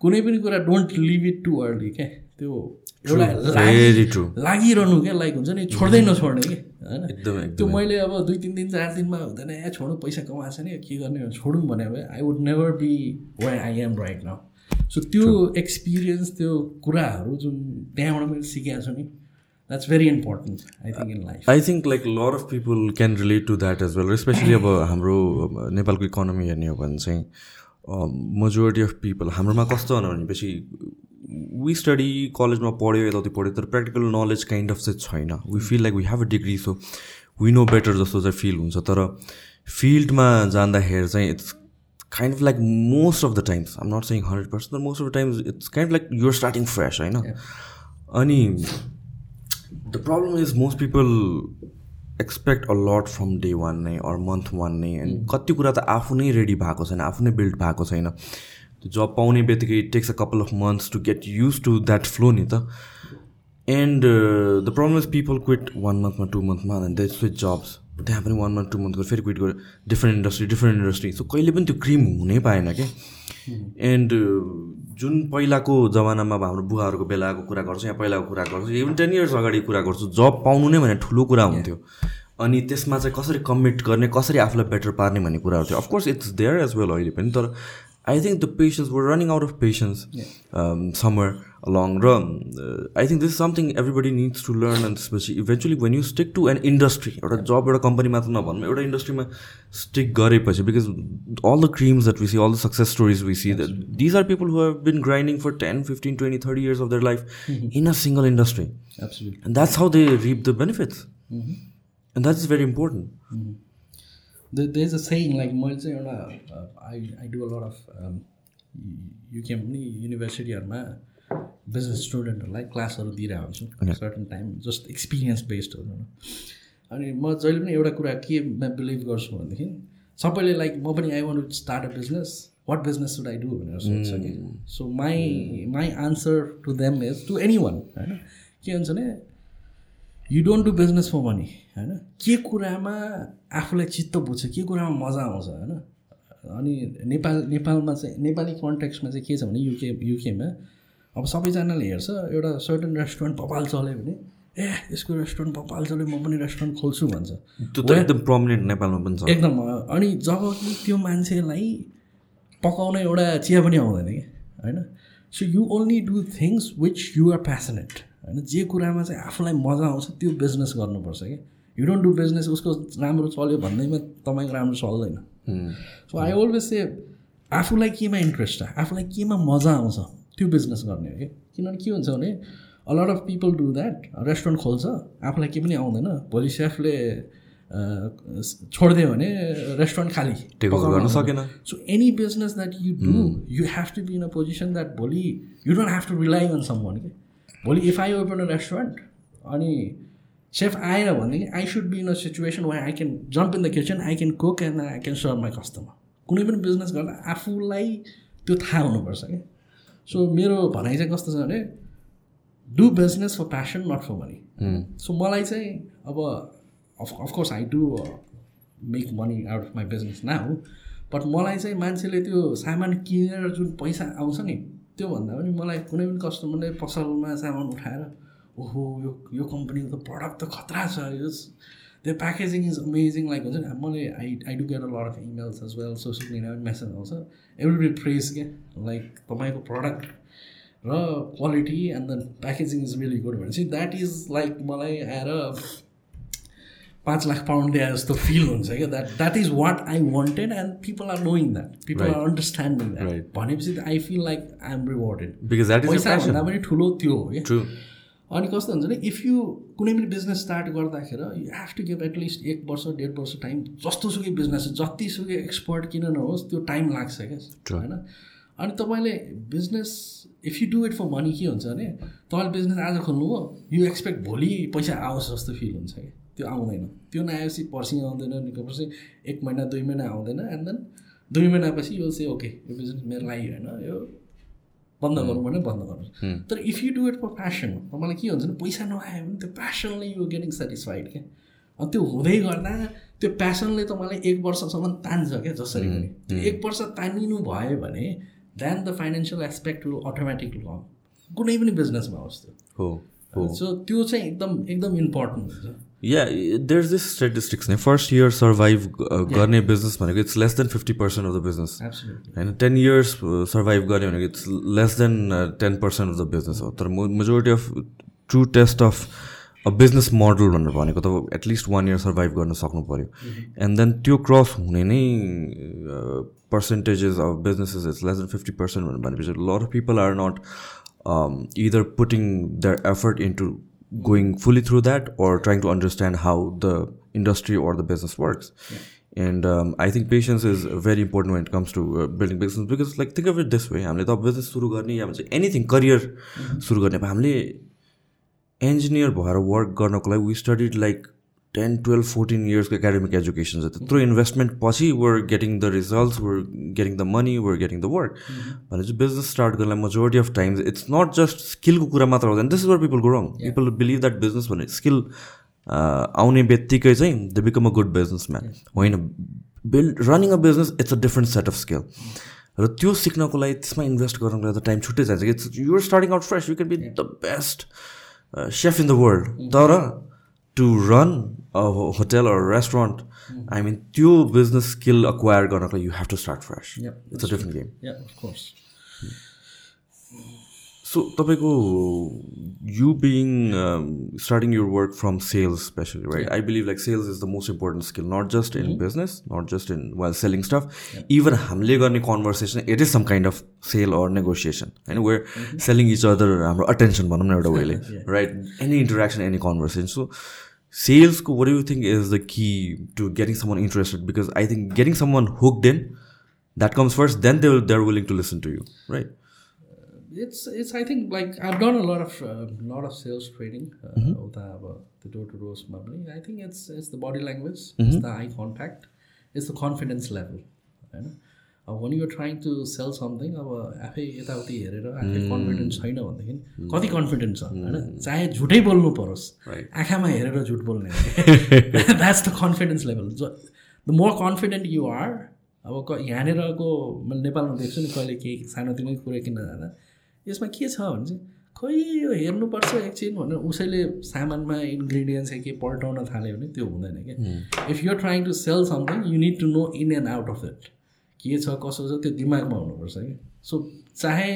कुनै पनि कुरा don't leave it too early क्या त्यो एउटा लागिरहनु क्या? लाइक हुन्छ नि छोड्दै नछोड्ने कि? होइन?
एकदमै
त्यो मैले अब दुई तिन दिन चार दिनमा हुँदैन। ए छोडौँ पैसा कमाएको छ नि। के गर्ने? हो, छोडौँ भने I would never be where I am right now so त्यो एक्सपिरियन्स त्यो कुराहरू जुन त्यहाँबाट मैले सिकेको छु नि that's very important I think in life
I think like lot of people can relate to that as well specially अब हाम्रो नेपालको इकोनोमी हेर्ने हो भने चाहिँ मेजोरिटी अफ पिपल हाम्रोमा कस्तो भने भनेपछि वी स्टडी कलेजमा पढ्यो यताउति पढ्यो तर प्र्याक्टिकल नलेज काइन्ड अफ चाहिँ छैन we feel like we have a degree so we know better जस्तो चाहिँ फिल हुन्छ. तर फिल्डमा जाँदाखेरि चाहिँ it's kind of like most of the times I'm not saying hundred percent most of the times it's kind like you're starting fresh होइन अनि the problem is most people expect a lot from day one नै or month one नै and कति कुरा त आफू नै ready भएको छैन आफू नै बिल्ड भएको छैन. जब पाउने बित्तिकै takes a couple of months to get used to that flow नि त. And the problem is people quit one मन्थमा two मन्थमा एन्ड दे स्विच जब्स त्यहाँ पनि वान मन्थ टू मन्थ फेरि क्विट गर्यो different industry different industry so कहिले पनि त्यो क्रिम हुनै पाएन क्या एन्ड जुन पहिलाको जमानामा हाम्रो बुवाहरूको बेलाको कुरा गर्छु या पहिलाको कुरा गर्छु इभन टेन इयर्स अगाडि कुरा गर्छु जब पाउनु नै भने ठुलो कुरा हुन्थ्यो। अनि त्यसमा चाहिँ कसरी कमिट गर्ने कसरी आफूलाई बेटर पार्ने भन्ने कुराहरू थियो। Of course it's there as well अहिले पनि तर I think the patients were running out of patience um, somewhere along the run. Uh, I think this is something everybody needs to learn, and especially eventually when you stick to an industry or a job or a company, or industry stick because all the creams that we see, all the success stories we see, that these are people who have been grinding for 10, 15, 20, 30 years of their life mm-hmm.
in
a single industry. Absolutely. And that's how they reap the benefits. Mm-hmm.
And that is very important. Mm-hmm. There is a saying like मैले चाहिँ एउटा I I do lot of UK पनि युनिभर्सिटीहरूमा business स्टुडेन्टहरूलाई क्लासहरू दिइरहेको हुन्छु certain time just experience based हो अनि म जहिले पनि एउटा कुरा केमा बिलिभ गर्छु भनेदेखि सबैले लाइक म पनि I want to start a business what business should I do भनेर सोध्छ कि so my my answer to them is to any one होइन के हुन्छ भने you don't do business for money होइन? के कुरामा आफूलाई चित्त बुझ्छ? के कुरामा मजा आउँछ होइन? अनि नेपाल नेपालमा चाहिँ नेपाली कन्ट्याक्समा चाहिँ के छ भने युके युकेमा अब सबैजनाले हेर्छ एउटा सर्टन रेस्टुरेन्ट भोपाल चल्यो भने ए यसको रेस्टुरेन्ट भोपाल चल्यो म पनि रेस्टुरेन्ट खोल्छु भन्छ।
त्यो त एकदम प्रमिनेन्ट नेपालमा पनि छ।
एकदम अनि जब कि त्यो मान्छेलाई पकाउन एउटा चिया पनि आउँदैन कि होइन? So you only do things which you are passionate होइन? जे कुरामा चाहिँ आफूलाई मजा आउँछ त्यो बिजनेस गर्नुपर्छ कि यु डोन्ट डु बिजनेस उसको राम्रो चल्यो भन्दैमा तपाईँको राम्रो चल्दैन। सो आई अलवेज से आफूलाई केमा इन्ट्रेस्ट छ आफूलाई केमा मजा आउँछ? त्यो बिजनेस गर्ने हो कि किनभने के हुन्छ भने a lot of people do that restaurant खोल्छ आफूलाई केही पनि आउँदैन। भोलि सेफले छोडिदियो भने रेस्टुरेन्ट खाली।
गर्न सकेन।
So any business that you do you have to be in a position that भोलि you don't have to rely on some one कि भोलि if I open a restaurant अनि सेफ आएन भनेदेखि I should be in a situation why I can jump in the kitchen I can cook and I can serve my customer कुनै पनि business गर्दा आफूलाई त्यो थाहा हुनुपर्छ क्या। सो मेरो भनाइ चाहिँ कस्तो छ भने do business for passion not for money so मलाई चाहिँ अब of of course I do make money out of my business now but मलाई चाहिँ मान्छेले त्यो सामान किनेर जुन पैसा आउँछ नि त्योभन्दा पनि मलाई कुनै पनि कस्टमरले पसलमा सामान उठाएर ओहो यो यो कम्पनीको त प्रडक्ट त खतरा छ यो त्यो प्याकेजिङ इज अमेजिङ लाइक हुन्छ नि मैले I I do get a lot of emails as well social मिडियामा पनि मेसेज आउँछ एभ्री फ्रेस क्या लाइक तपाईँको प्रडक्ट र quality and then packaging is really good भनेपछि द्याट इज लाइक मलाई आएर पाँच लाख पाउन्ड दिए जस्तो फिल हुन्छ क्या। That that is what I wanted and people are knowing that people are understanding that भनेपछि I feel like I am rewarded पैसा पनि ठुलो त्यो हो क्या। अनि कस्तो हुन्छ भने इफ यु कुनै पनि बिजनेस स्टार्ट गर्दाखेरि you have to give at least एक वर्ष डेढ वर्ष टाइम जस्तोसुकै बिजनेस जतिसुकै एक्सपर्ट किन नहोस् त्यो टाइम लाग्छ क्या। होइन? अनि तपाईँले business if you do it for money के हुन्छ भने तपाईँले बिजनेस आज खोल्नु हो यु एक्सपेक्ट भोलि पैसा आओस् जस्तो फिल हुन्छ कि त्यो आउँदैन। त्यो नआएपछि पर्सि आउँदैन निको पर्सि एक महिना दुई महिना आउँदैन एन्ड देन दुई महिनापछि यो चाहिँ ओके यो बिजनेस मेरो लागि होइन यो बन्द गरौँ भने बन्द गर्नु तर if you do it for passion तपाईँलाई के हुन्छ भने पैसा नआयो भने त्यो प्यासनले यु गेटिङ सेटिस्फाइड क्या अनि त्यो हुँदै गर्दा त्यो प्यासनले तपाईँलाई एक वर्षसम्म तान्छ क्या जसरी पनि। त्यो एक वर्ष तानिनु भयो भने then the financial aspect will automatic long कुनै पनि बिजनेसमा होस् त्यो। हो सो त्यो चाहिँ एकदम एकदम इम्पोर्टेन्ट हुन्छ।
Yeah there is this statistics नै फ़र्स्ट इयर सर्भाइभ गर्ने बिज़नेस भनेको it's less than fifty percent of the business होइन टेन इयर्स सर्भाइभ गर्ने भनेको it's less than ten percent of the business हो तर majority of true test of a business model भनेर भनेको त एटलिस्ट वान इयर सर्भाइभ गर्न सक्नु पऱ्यो। एन्ड देन त्यो क्रस हुने नै percentages of businesses it's less than fifty percent भनेपछि lot of people are not either putting their effort into going fully through that or trying to understand how the industry or the business works and um, i think patience is very important when it comes to uh, building business because like think of it this way हामीले त business सुरु गर्ने या भन्छ anything career सुरु गर्ने हामीले engineer भएर work गर्नको लागि we studied like Ten twelve fourteen इयर्सको academic education छ त्यत्रो इन्भेस्टमेन्ट पछि we're getting the results we're getting the money we're getting the work भनेपछि बिजनेस स्टार्ट गर्नलाई majority of times it's not just स्किलको कुरा मात्र हुँदैन this is where people go wrong people believe that business भने skill आउने बित्तिकै चाहिँ they become a good businessman होइन build running a business it's a different set of skill र त्यो सिक्नको लागि त्यसमा इन्भेस्ट गर्नको लागि त टाइम छुट्टै जान्छ कि you're starting out fresh you can be the best chef in the world तर to run a hotel or restaurant I mean त्यो बिजनेस स्किल अक्वायर गर्नको you have to start fresh it's a different game so तपाईँको you being starting your work from sales specially right I believe like sales is the most important skill not just in business not just in while selling stuff even हामीले गर्ने conversation it is some kind of sell or negotiation होइन where selling each other हाम्रो attention भनौँ न एउटा वेले right any interaction any conversation so sales what do you think is the key to getting someone interested because i think getting someone hooked in that comes first then they'll they're willing to listen to you right uh,
it's it's i think like i've done a lot of a uh, lot of sales training uh, mm-hmm. the, uh, door-to-door smuggling i think it's it's the body language mm-hmm. it's the eye contact it's the confidence level right? अब when you're trying to sell something अब आफै यताउति हेरेर आफै confidence छैन भनेदेखि कति confidence छ होइन? चाहे झुटै बोल्नु परोस् आँखामा हेरेर झुट बोल्ने that's the confidence level the more confident you are अब क यहाँनिरको मैले नेपालमा देख्छु नि कहिले केही सानोतिनो कुरा किन्न जाँदा यसमा के छ भने चाहिँ खोइ यो हेर्नुपर्छ एकछिन भनेर उसैले सामानमा इन्ग्रिडियन्ट्स के पल्टाउन थाल्यो भने त्यो हुँदैन क्या। If you're trying to sell something you need to know in and out of it के छ कसो छ त्यो दिमागमा हुनुपर्छ कि। सो चाहे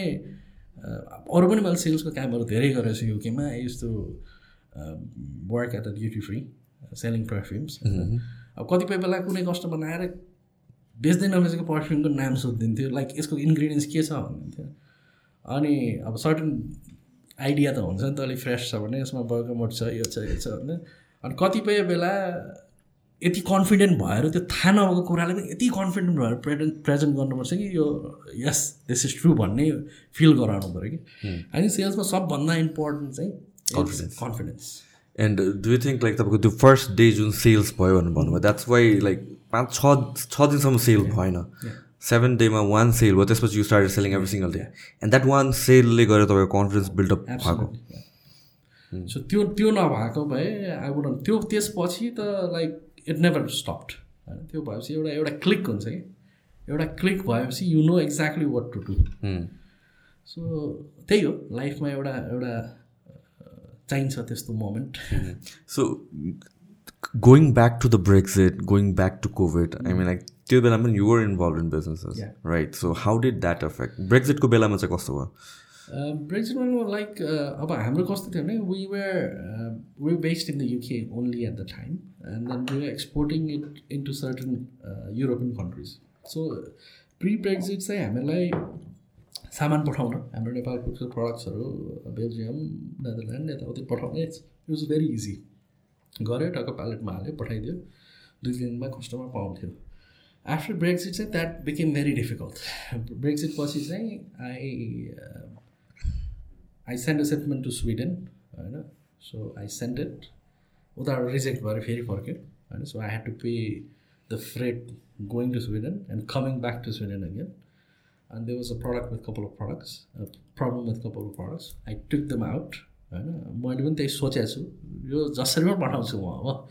अरू पनि मैले सेल्सको कामहरू धेरै गरेको छु युकेमा यस्तो work at the duty free selling perfumes अब कतिपय बेला कुनै कस्टमर आएर बेच्दै नबेचेको पर्फ्युमको नाम सोधिदिन्थ्यो लाइक यसको इन्ग्रिडियन्ट्स के छ भनिदिन्थ्यो अनि अब सर्टन आइडिया त हुन्छ नि त अलिक फ्रेस छ भने यसमा बर्गमोट छ यो छ यो छ होइन। अनि कतिपय बेला यति कन्फिडेन्ट भएर त्यो थाहा नभएको कुरालाई पनि यति कन्फिडेन्ट भएर प्रेजेन्ट प्रेजेन्ट गर्नुपर्छ कि यो यस दिस इज ट्रु भन्ने फिल गराउनु पऱ्यो कि। अनि सेल्समा सबभन्दा इम्पोर्टेन्ट चाहिँ
Confidence. Confidence and do think like तपाईँको त्यो फर्स्ट डे जुन सेल्स भयो भनेर भन्नुभयो द्याट्स वाइ लाइक पाँच छ छ दिनसम्म सेल भएन। सेभेन डेमा वान सेल भयो त्यसपछि you start selling every single day and that one सेलले गरेर तपाईँको कन्फिडेन्स बिल्डअप भएको।
सो त्यो त्यो नभएको भए आई वुड त्यो त्यसपछि त लाइक इट नेभर स्टप्ड होइन त्यो भएपछि एउटा एउटा क्लिक हुन्छ कि? एउटा क्लिक भएपछि you know exactly what to do so त्यही हो लाइफमा एउटा एउटा चाहिन्छ त्यस्तो moment
so going back to the Brexit going back to Covid I mean like त्यो बेलामा पनि your involve in
businesses.
Right so how did that affect ब्रेक्सिटको बेलामा चाहिँ कस्तो भयो?
ब्रेक्सिटमा लाइक अब हाम्रो कस्तो थियो भने we were we based in the UK only at the time and then we exporting it into certain European countries so pre Brexit चाहिँ हामीलाई सामान पठाउन हाम्रो नेपालको प्रडक्ट्सहरू बेल्जियम नेदरल्यान्ड यताउति पठाउने इट वाज भेरी इजी गऱ्यो टक्क प्यालेटमा हाल्यो पठाइदियो दुई दिनमा कस्टमर पाउँथ्यो. आफ्टर ब्रेक्सिट चाहिँ that became very difficult Brexit पछि चाहिँ I I send a shipment to Sweden होइन सो आई सेन्ड इट उताबाट रिजेक्ट भएर फेरि फर्क्यो होइन so I had to pay the freight going to Sweden and coming back to Sweden again and there was a product with couple of products a problem with couple of products. I took them out होइन मैले पनि त्यही सोचेको छु यो जसरी पनि पठाउँछु म अब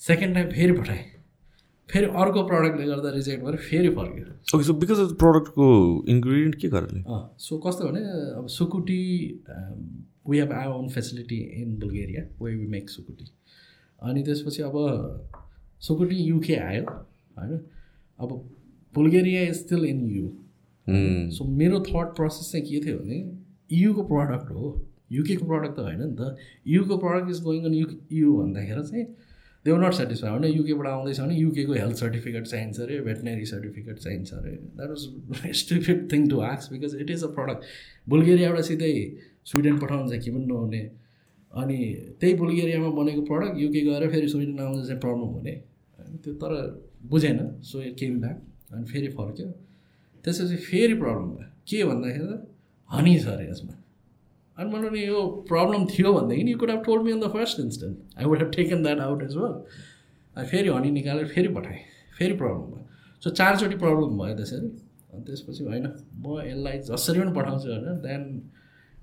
सेकेन्ड टाइम फेरि पठाएँ फेरि अर्को प्रडक्टले गर्दा रिजेक्ट भएर फेरि फर्क्यो।
ओके सो बिकज अफ प्रडक्टको इन्ग्रिडियन्ट के कारणले?
सो कस्तो भने अब sukuti we have our own facility in Bulgaria where we make sukuti. अनि त्यसपछि अब सुकुटी युके आयो होइन? अब Bulgaria is still in EU so मेरो थट प्रोसेस चाहिँ के थियो भने युको प्रडक्ट हो। युकेको प्रडक्ट त होइन नि त। UCO product is going on EU EU भन्दाखेरि चाहिँ दे वर नट सेटिस्फाई होइन युकेबाट आउँदैछ भने युकेको हेल्थ सर्टिफिकेट चाहिन्छ अरे भेटनरी सर्टिफिकेट चाहिन्छ अरे that was stupid thing to आक्स because it is a product बुल्गेरियाबाट सिधै स्विडेन पठाउनु चाहिँ के पनि नहुने अनि त्यही बुल्गेरियामा बनेको प्रडक्ट युके गएर फेरि स्विडेन आउँदा चाहिँ प्रब्लम हुने। त्यो तर बुझेन सो इट केम ब्याक अनि फेरि फर्क्यो। त्यसपछि फेरि प्रब्लम भयो। के भन्दाखेरि त हनी छ अरे यसमा। अनि मैले नि यो प्रब्लम थियो भनेदेखि you could have told me in the first instant I would have taken that out as well अनि फेरि हनी निकालेर फेरि पठाएँ फेरि प्रब्लम भयो सो चारचोटि प्रब्लम भयो त्यसरी अनि त्यसपछि होइन म यसलाई जसरी पनि पठाउँछु होइन देन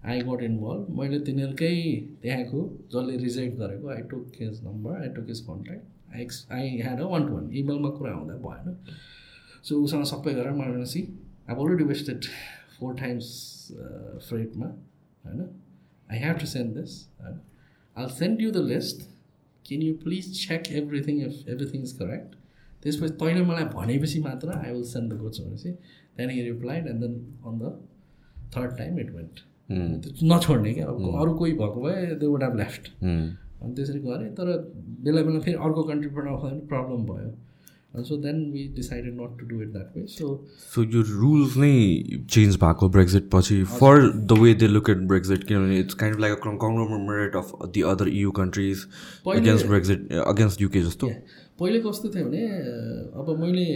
आई गट इन्भल्भ मैले तिनीहरूकै त्यहाँको जसले रिजेक्ट गरेको I took his number I took his contact I x I had a one to one इमेलमा कुरा हुँदा भएन सो उसँग सबै गरेर मलाई see I already wasted four times फ्रेटमा होइन? I have to send this होइन? I send you the list can you please check everything if everything is correct त्यसपछि तैँले मलाई भनेपछि मात्र I will send the goods भनेपछि त्यहाँदेखि replied and then on the third time it went नछोड्ने क्या। अब अरू कोही भएको भए दे वुड हेभ लेफ्ट अनि त्यसरी गरेँ तर बेला बेला फेरि अर्को कन्ट्रीबाट आउँदा पनि प्रब्लम भयो। So then we decided not to do it that way. So
so यो रुल्स नै चेन्ज भएको ब्रेक्जिट पछि for the way they look at Brexit किनभने it's kind like conglomerate of the other EU
countries
against Brexit against UK जस्तो.
पहिले कस्तो थियो भने अ, अब मैले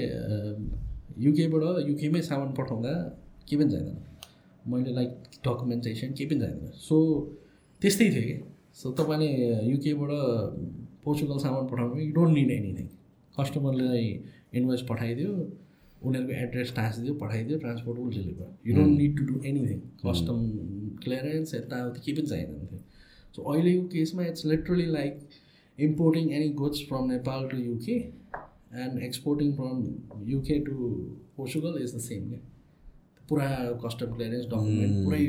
युकेबाट युकेमै सामान पठाउँदा केही पनि चाहिँदैन मैले लाइक डकुमेन्टेसन केही पनि चाहिँदैन सो त्यस्तै थियो कि? सो तपाईँले युकेबाट पोर्चुगल सामान पठाउनु यु डोन्ट निड एनिथिङ कस्टमरले इन्भोइस पठाइदियो उनीहरूको एड्रेस टाँसिदियो पठाइदियो transport will deliver you don't need to do anything custom clearance यताउति केही पनि चाहिँदैन थियो. सो अहिलेको केसमा it's literally like importing any goods from Nepal to UK and exporting from UK to Portugal is the same क्या पुरा custom clearance document पुरै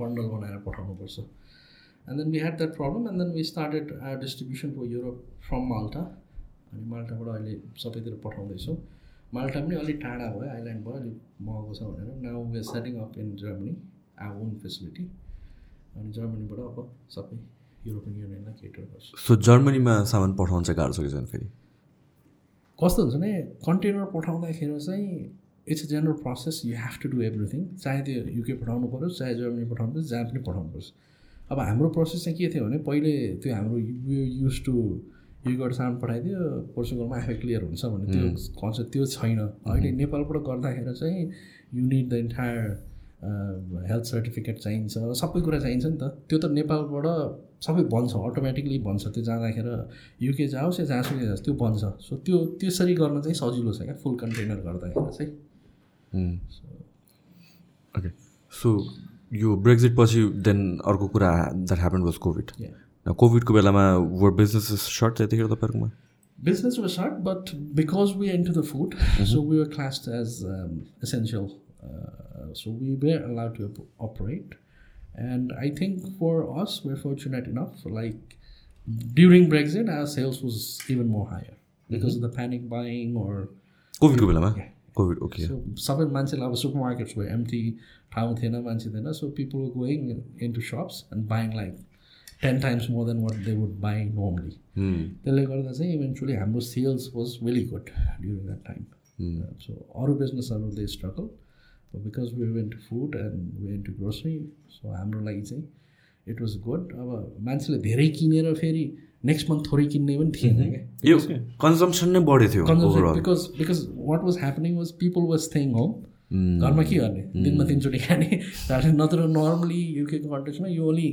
बन्डल बनाएर पठाउनुपर्छ। And then we had that problem and then we started our distribution for Europe from Malta अनि माल्टाबाट अहिले सबैतिर पठाउँदैछौँ। माल्टा पनि अलिक टाढा भयो आइल्यान्ड भयो अलिक महँगो छ भनेर। Now we setting up in Germany our own facility अनि जर्मनीबाट अब सबै युरोपियन युनियनलाई केटर गर्छ।
सो जर्मनीमा सामान पठाउनु चाहिँ गाह्रो छ कि छैन फेरि?
कस्तो हुन्छ भने कन्टेनर पठाउँदाखेरि चाहिँ it's a general process you have to do everything चाहे त्यो युके पठाउनु पऱ्यो चाहे जर्मनी पठाउनु पऱ्यो जहाँ पनि पठाउनु पर्छ। अब हाम्रो प्रोसेस चाहिँ के थियो भने पहिले त्यो हाम्रो युज टु युकेबाट सामान पठाइदियो पोर्चुगलमा आफै क्लियर हुन्छ भने त्यो कन्सेप्ट त्यो छैन। अहिले नेपालबाट गर्दाखेरि चाहिँ you need the entire health certificate चाहिन्छ। सबै कुरा चाहिन्छ नि त। त्यो त नेपालबाट सबै बन्छ अटोमेटिकली बन्छ। त्यो जाँदाखेरि युके जाओस् या जहाँसुकै जाओस् त्यो बन्छ। सो त्यो त्यसरी गर्न चाहिँ सजिलो छ क्या फुल कन्टेनर गर्दाखेरि चाहिँ।
ओके सो यो ब्रेक्जिट पछि देन अर्को कुरा that happen was Covid कोभिडको बेलामा वर बिजनेस सर्ट त्यतिखेर तपाईँहरूकोमा
Business was shut, but because we into the food, so we were classed as um, essential. Uh, so we were allowed to op- operate. And I think for us, we're fortunate enough. Like during Brexit, our sales was even more higher because of the panic buying or
कोभिडको बेलामा
Yeah.
Covid okay
so सबै मान्छेलाई अब super markets भयो empty ठाउँ थिएन मान्छे थिएन so people going in to ten times more than what they would buy normally त्यसले गर्दा चाहिँ इभेन्चुली हाम्रो sales was really good during that time so अरू बिजनेसहरू they struggle because we went to food and we to grocery so हाम्रो लागि चाहिँ it was good अब मान्छेले धेरै किनेर फेरि नेक्स्ट मन्थ थोरै किन्ने पनि थिएन क्या।
यो कन्जम्सन नै बढेको थियो
because because what was happening was people were staying home घरमा के गर्ने? दिनमा तिनचोटि खाने। [LAUGHS] नत्र नर्मली युकेको कन्टेक्समा यो only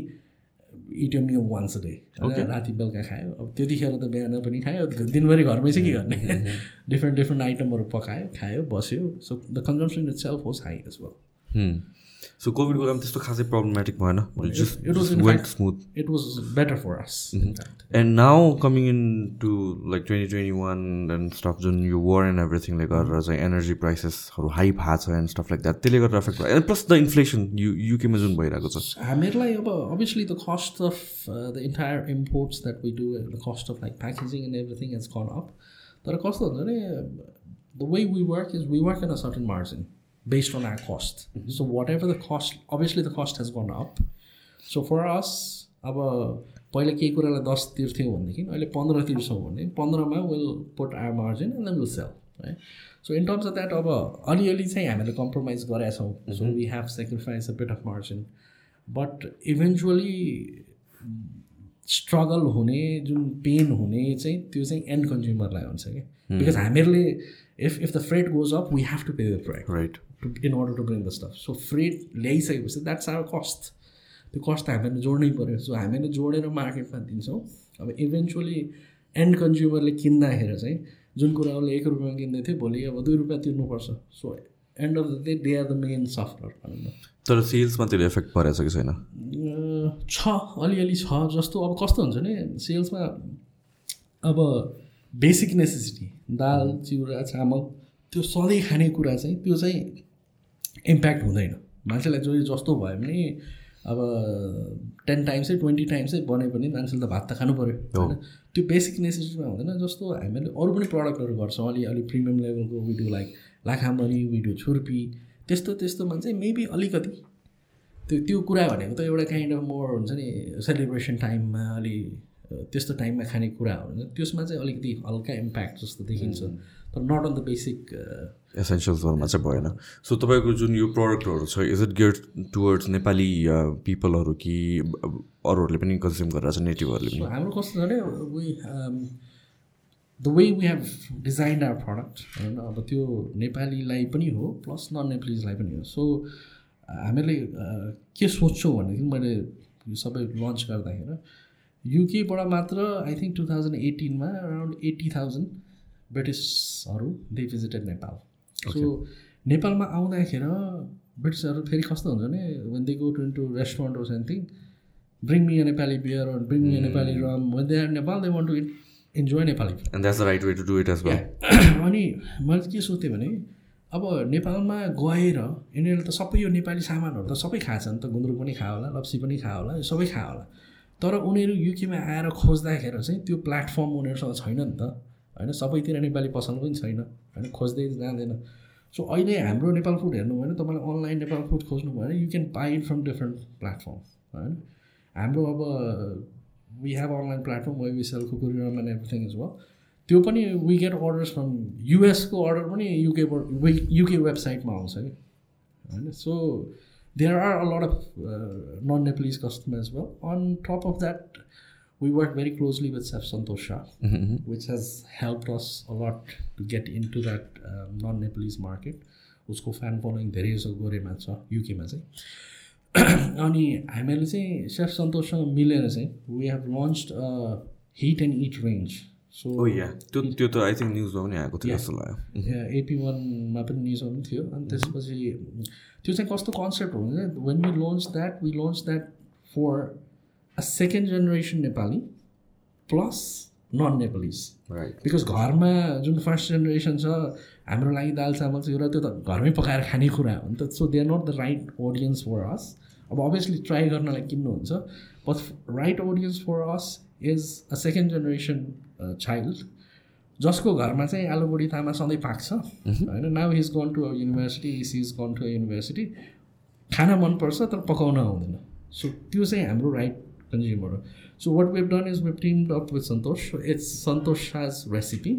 eat um you once day राति बेलुका खायो। अब त्यतिखेर त बिहान पनि खायो दिनभरि घरमै चाहिँ के गर्ने? डिफ्रेन्ट डिफ्रेन्ट आइटमहरू पकायो खायो बस्यो। So the consumption itself होस् हाई एज वेल
सो कोभिडको बेलामा त्यस्तो खासै प्रब्लमेटिक भएन smooth
it was better for us
and now coming in to like twenty twenty one and stuff जुन यो वार एन्ड एभ्रिथिङले गरेर चाहिँ एनर्जी प्राइसेसहरू हाई भएको छ एन्ड स्टफ लाइक द्याट त्यसले गर्दा एफेक्ट भयो एन्ड प्लस द इन्फ्लेसन यु युकेमा जुन भइरहेको छ
हामीहरूलाई अब cost of uh, the entire imports that we do and the cost of like packaging and everything has gone up. तर कस्तो हुन्छ भने the way we work is we work on a certain margin. Based on our cost. So whatever the cost obviously the cost has gone up. So for us अब पहिला केही कुरालाई दस तिर्थ्यौँ भनेदेखि अहिले पन्ध्र तिर्छौँ भने पन्ध्रमा will put our margin and then will sell है so in terms of that अब अलिअलि चाहिँ हामीले कम्प्रोमाइज गरेका छौँ। So we have sacrifice a bit of margin but eventually struggle हुने जुन पेन हुने चाहिँ त्यो चाहिँ एन्ड कन्ज्युमरलाई हुन्छ कि? बिकज हामीहरूले if if the freight goes up we have to pay the freight
right
in order to bring the stuff so freight ल्याइसकेपछि that's our cost त्यो कस्ट हामीले जोड्नै पऱ्यो सो हामीले जोडेर मार्केटमा दिन्छौँ अब इभेन्चुली एन्ड कन्ज्युमरले किन्दाखेरि चाहिँ जुन कुरा उसले एक रुपियाँमा किन्दै थियो भोलि अब दुई रुपियाँ तिर्नुपर्छ so end of the day they are the main suffer भनौँ न
तर सेल्समा त्यसले एफेक्ट परेको छ कि छैन
छ अलिअलि छ जस्तो अब कस्तो हुन्छ भने सेल्समा अब बेसिक नेसेसिटी दाल चिउरा चामल त्यो सधैँ खाने कुरा चाहिँ त्यो चाहिँ इम्प्याक्ट हुँदैन। मान्छेलाई जो जस्तो भयो भने अब टेन टाइम्सै ट्वेन्टी टाइम्सै बने पनि मान्छेले त भात त खानु पऱ्यो होइन? त्यो बेसिक नेसेसिटीमा हुँदैन जस्तो हामीले अरू पनि प्रडक्टहरू गर्छौँ। अलि अलि प्रिमियम लेभलको video like lakhamari video chhurpi त्यस्तो त्यस्तोमा चाहिँ मेबी अलिकति। त्यो त्यो कुरा भनेको त एउटा काइन्ड अफ मोर हुन्छ नि सेलिब्रेसन टाइममा अलि त्यस्तो टाइममा खाने कुराहरू हुन्छ त्यसमा चाहिँ अलिकति हल्का इम्प्याक्ट जस्तो देखिन्छ। तर नट अन द बेसिक
एसेन्सियल्सहरूमा चाहिँ भएन। सो तपाईँको जुन यो प्रडक्टहरू छ is it get towards Nepali पिपलहरू कि अरूहरूले पनि कन्ज्युम गरिरहेको छ नेटिभहरूले पनि?
हाम्रो कस्तो छ भने we the way we have design our product होइन अब त्यो नेपालीलाई पनि हो प्लस नन नेपालीजलाई पनि हो। सो हामीले के सोध्छौँ भनेदेखि मैले यो सबै लन्च गर्दाखेरि युकेबाट मात्र आई थिङ्क टु थाउजन्ड एटिनमा अराउन्ड एट्टी थाउजन्ड ब्रिटिसहरू दे भिजिटेड नेपाल सो नेपालमा आउँदाखेरि ब्रिटिसहरू फेरि कस्तो हुन्छ भने when they go to into restaurant or something they are in Nepal, they want to enjoy Nepali. Food.
And that's the right way to eat as well
अनि मैले के सोध्थेँ भने अब नेपालमा गएर यिनीहरूले त सबै यो नेपाली सामानहरू त सबै खान्छ नि त गुन्द्रुक पनि खायो होला लप्सी पनि खायो होला यो सबै खायो होला। तर उनीहरू युकेमा आएर खोज्दाखेरि चाहिँ त्यो प्लेटफर्म उनीहरूसँग छैन नि त। होइन सबैतिर नेपाली पसल पनि छैन। होइन खोज्दै जाँदैन। सो अहिले हाम्रो नेपाल फुड हेर्नु भने तपाईँलाई अनलाइन नेपाल फुड खोज्नु भयो भने you can buy it from different platform होइन हाम्रो अब we have online platform where we sell कुकुरिरम and everything is well त्यो पनि वी गेट अर्डर्स फ्रम युएसको अर्डर पनि युकेबाट युके वेबसाइटमा आउँछ कि। होइन so There are a lot of non Nepalese customers well on top of that we work very closely with Chef Santosh Shah, which has helped us a lot to get into that um, non-Nepalese market. उसको fan following धेरै जसो गोरेमा छ युकेमा चाहिँ अनि हामीहरूले चाहिँ safe सन्तोषसँग मिलेर चाहिँ we have launch hit and it range so
त्यो त्यो त आई थिङ्क न्युजमा पनि आएको थियो जस्तो लाग्यो।
एपी वानमा पनि न्युजमा पनि थियो। अनि त्यसपछि त्यो चाहिँ कस्तो कन्सेप्ट हो भने when we launch that we launch that for a second generation Nepali plus non Nepalese
right
because घरमा जुन फर्स्ट जेनेरेसन छ हाम्रो लागि दाल चामल चाहिँ एउटा त्यो त घरमै पकाएर खाने कुरा हो नि त। So they are not the right audience for us अब अभियसली ट्राई गर्नलाई किन्नुहुन्छ। But right audience for us is a second generation child जसको घरमा चाहिँ आलुबुढी तामा सधैँ पाक्छ होइन? Now his gone to university is is gone to university खाना मनपर्छ तर पकाउन आउँदैन। सो त्यो चाहिँ हाम्रो राइट कन्ज्युमर हो। So what we've done is we've team up with Santosh it's Santosh साज रेसिपी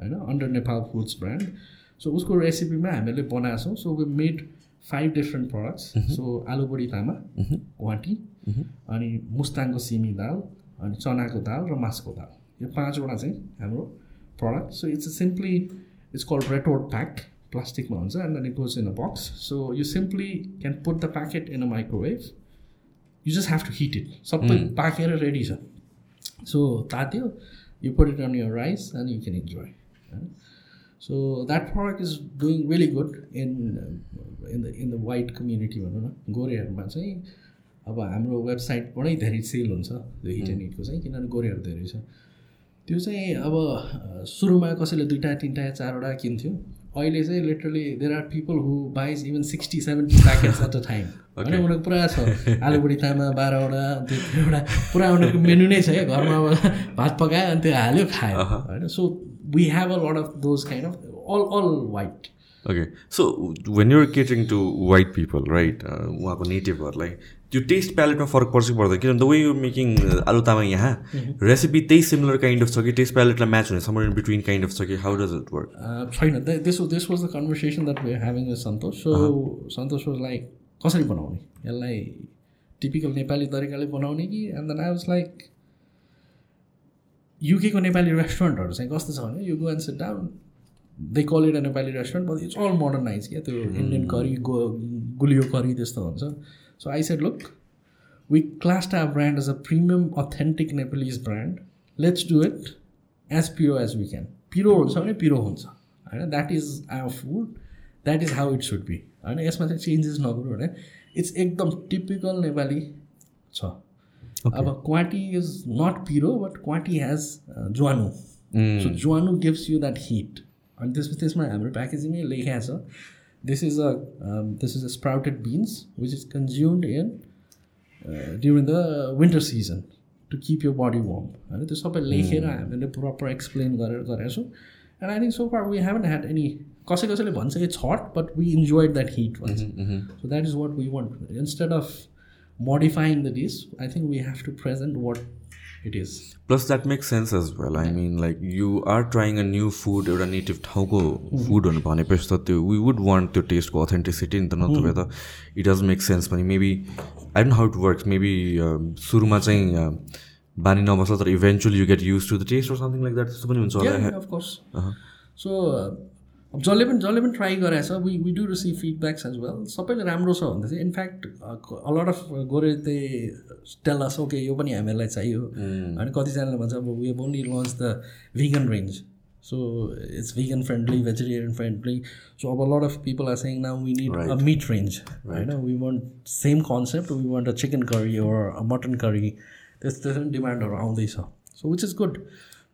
होइन? Under Nepal foods brand so उसको रेसिपीमा हामीले बनाएको छौँ so we made five different products so alubudi tama वाटी अनि मुस्ताङको सिमी दाल अनि चनाको दाल र मासको दाल। यो पाँचवटा चाहिँ हाम्रो product so it's simply it's called retort pack प्लास्टिकमा हुन्छ and then it goes in a box so you simply can put the packet in a microwave you just have to heat it सबै पाकेर ready छ। So तात्यो you put it on your rice and you can enjoy so that product is doing really good in in the in the white community भनौँ न। गोरेहरूमा चाहिँ अब हाम्रो वेबसाइटबाटै धेरै sale हुन्छ हिट एन्ड हिटको चाहिँ किनभने गोरेहरू धेरै छ। त्यो चाहिँ अब सुरुमा कसैले दुइटा तिनवटा चारवटा किन्थ्यो। अहिले चाहिँ literally there are people who buys even sixty seventy packets at a time होइन उनीहरूको पुरा छ। आलुबुढी तामा बाह्रवटा त्यो एउटा पुरा उनीहरूको मेनु नै छ क्या। घरमा अब भात पकायो अनि त्यो हाल्यो खायो। होइन so we have a lot of those kind of all all white
okay so when you're catering to white people right उहाँको नेटिभहरूलाई त्यो टेस्ट प्यालेटमा फरक पर्छ कि पर्दैन। किनभने द वे यु मेकिङ आलु तामाङ यहाँ रेसिपी त्यही सिमिलर काइन्ड अफ छ कि टेस्ट प्यालेटलाई म्याच हुने somewhere in between kind of छ कि हाउ डज इट वर्क
छैन। This this was the conversation that we having with Santosh so Santosh was like कसरी बनाउने? यसलाई टिपिकल नेपाली तरिकाले बनाउने कि? And then I was like युकेको Nepali रेस्टुरेन्टहरू चाहिँ कस्तो छ भने you go and sit down they call it a Nepali restaurant but it's all modernize क्या? त्यो इन्डियन करी गो गुलियो करी त्यस्तो हुन्छ। So I said look we class are brand as a premium authentic Nepalese brand let's do it as piro as we can piro हुन्छ भने पिरो हुन्छ होइन that is our food that is how it should be होइन यसमा चाहिँ changes नगरौँ भने इट्स एकदम टिपिकल नेपाली छ अब kwati is not piro but kwati has jwano so jwano gives you that heat अनि त्यसपछि त्यसमा हाम्रो प्याकेजिङमै लेखेको छ this is a this is a sprouted beans which is consumed in during the winter season to keep your body warm होइन त्यो सबै लेखेर हामीले प्रपर एक्सप्लेन गरेर गरेको छौँ and I think so far we haven't had any कसै कसैले भन्छ it's hot but we enjoyed that heat भन्छ so that is what we want instead of modifying the dish i think we have to present what it is.
Plus that makes sense as well. I mean like you are trying a new food एउटा native ठाउँको फुडहरू भनेपछि त त्यो we would want त्यो टेस्टको authenticity नि त नत्र त इट डज मेक सेन्स पनि. Maybe I don't how it works maybe सुरुमा चाहिँ बानी नबस्छ तर eventually you get use to the taste or something like that त्यस्तो पनि हुन्छ होला
सो अब जसले पनि जसले पनि ट्राई गराएको छ we we do receive feedbacks as well सबैले राम्रो छ भन्दा चाहिँ इनफ्याक्ट अलट अफ गोरे त्यही टेलस ओके यो पनि हामीहरूलाई चाहियो। अनि कतिजनाले भन्छ अब we have only launch the vegan range so it's vegan friendly vegetarian friendly so अब lot of people are saying now we need a meat range होइन we want same concept we want a chicken curry or a mutton curry त्यस्तो पनि डिमान्डहरू आउँदैछ so which is good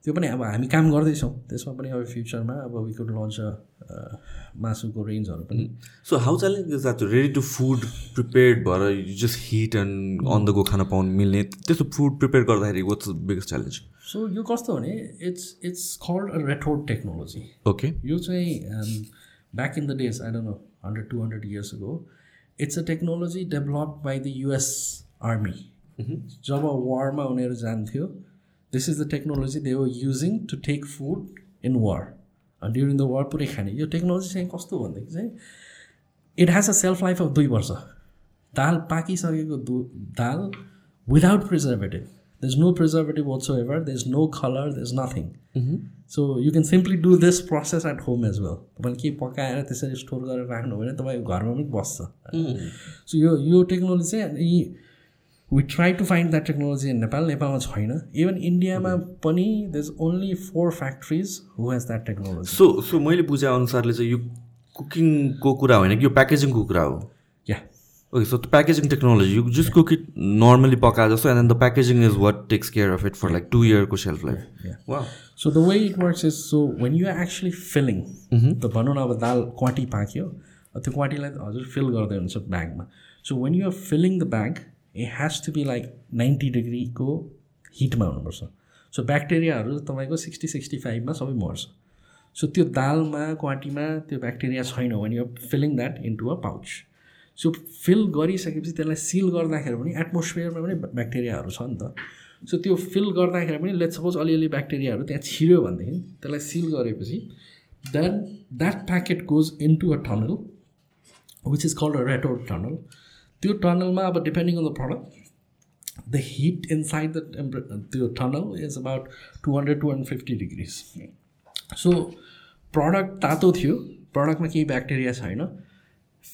त्यो पनि अब हामी काम गर्दैछौँ। त्यसमा पनि अब फ्युचरमा अब वी कुड लन्च मासुको रेन्जहरू पनि।
So how challenge is that ready to food prepared भएर you just heat and on the go खान पाउनु मिल्ने। त्यस्तो फुड प्रिपेयर गर्दाखेरि वाट्स बिगेस्ट च्यालेन्ज
सो यो कस्तो भने it's it's called a retort technology
okay
यो चाहिँ back in the days I don't know hundred two hundred years go it's a technology develop by the US army जब वारमा उनीहरू जान्थ्यो this is the technology they were using to take food in war during the war पुरै खाने। यो technology चाहिँ कस्तो भनेदेखि चाहिँ it has a shelf life of दुई वर्ष। दाल पाकिसकेको दु दाल without preservative there's no preservative whatsoever there's no color there's nothing so you can simply do this process at home as well तपाईँले केही पकाएर त्यसरी स्टोर गरेर राख्नु भने तपाईँको घरमा पनि बस्छ। सो यो यो टेक्नोलोजी चाहिँ we try to find that technology in Nepal नेपालमा छैन इभन इन्डियामा पनि the is only four factories who has that technology
so so मैले बुझे अनुसारले चाहिँ यो कुकिङको कुरा होइन कि यो प्याकेजिङको कुरा हो?
या
okay so packaging technology you just cook it normally पकाए जस्तो and then the packaging is what takes care of it for like two इयरको self life वा
So the way it works is so when you are actually filling the भनौँ न अब दाल क्वाटी पाक्यो त्यो क्वाटीलाई हजुर fill गर्दै हुन्छ ब्यागमा so when you're filling the bag it has to be like ninety डिग्रीको हिटमा हुनुपर्छ। सो ब्याक्टेरियाहरू तपाईँको सिक्सटी सिक्सटी फाइभमा सबै मर्छ। सो त्यो दालमा क्वाटीमा त्यो ब्याक्टेरिया छैन भने यो filling that into a pouch so fill गरिसकेपछि त्यसलाई सिल गर्दाखेरि पनि एटमोस्फियरमा पनि ब्याक्टेरियाहरू छ नि त। सो त्यो फिल गर्दाखेरि पनि लेट सपोज अलिअलि ब्याक्टेरियाहरू त्यहाँ छिर्यो भनेदेखि त्यसलाई सिल गरेपछि then that packet goes into a tunnel which is called a retort tunnel त्यो टनलमा अब depending on the product the heat inside the temperature त्यो tunnel is about two hundred to hundred fifty degrees so product तातो थियो प्रडक्टमा केही bacteria छैन।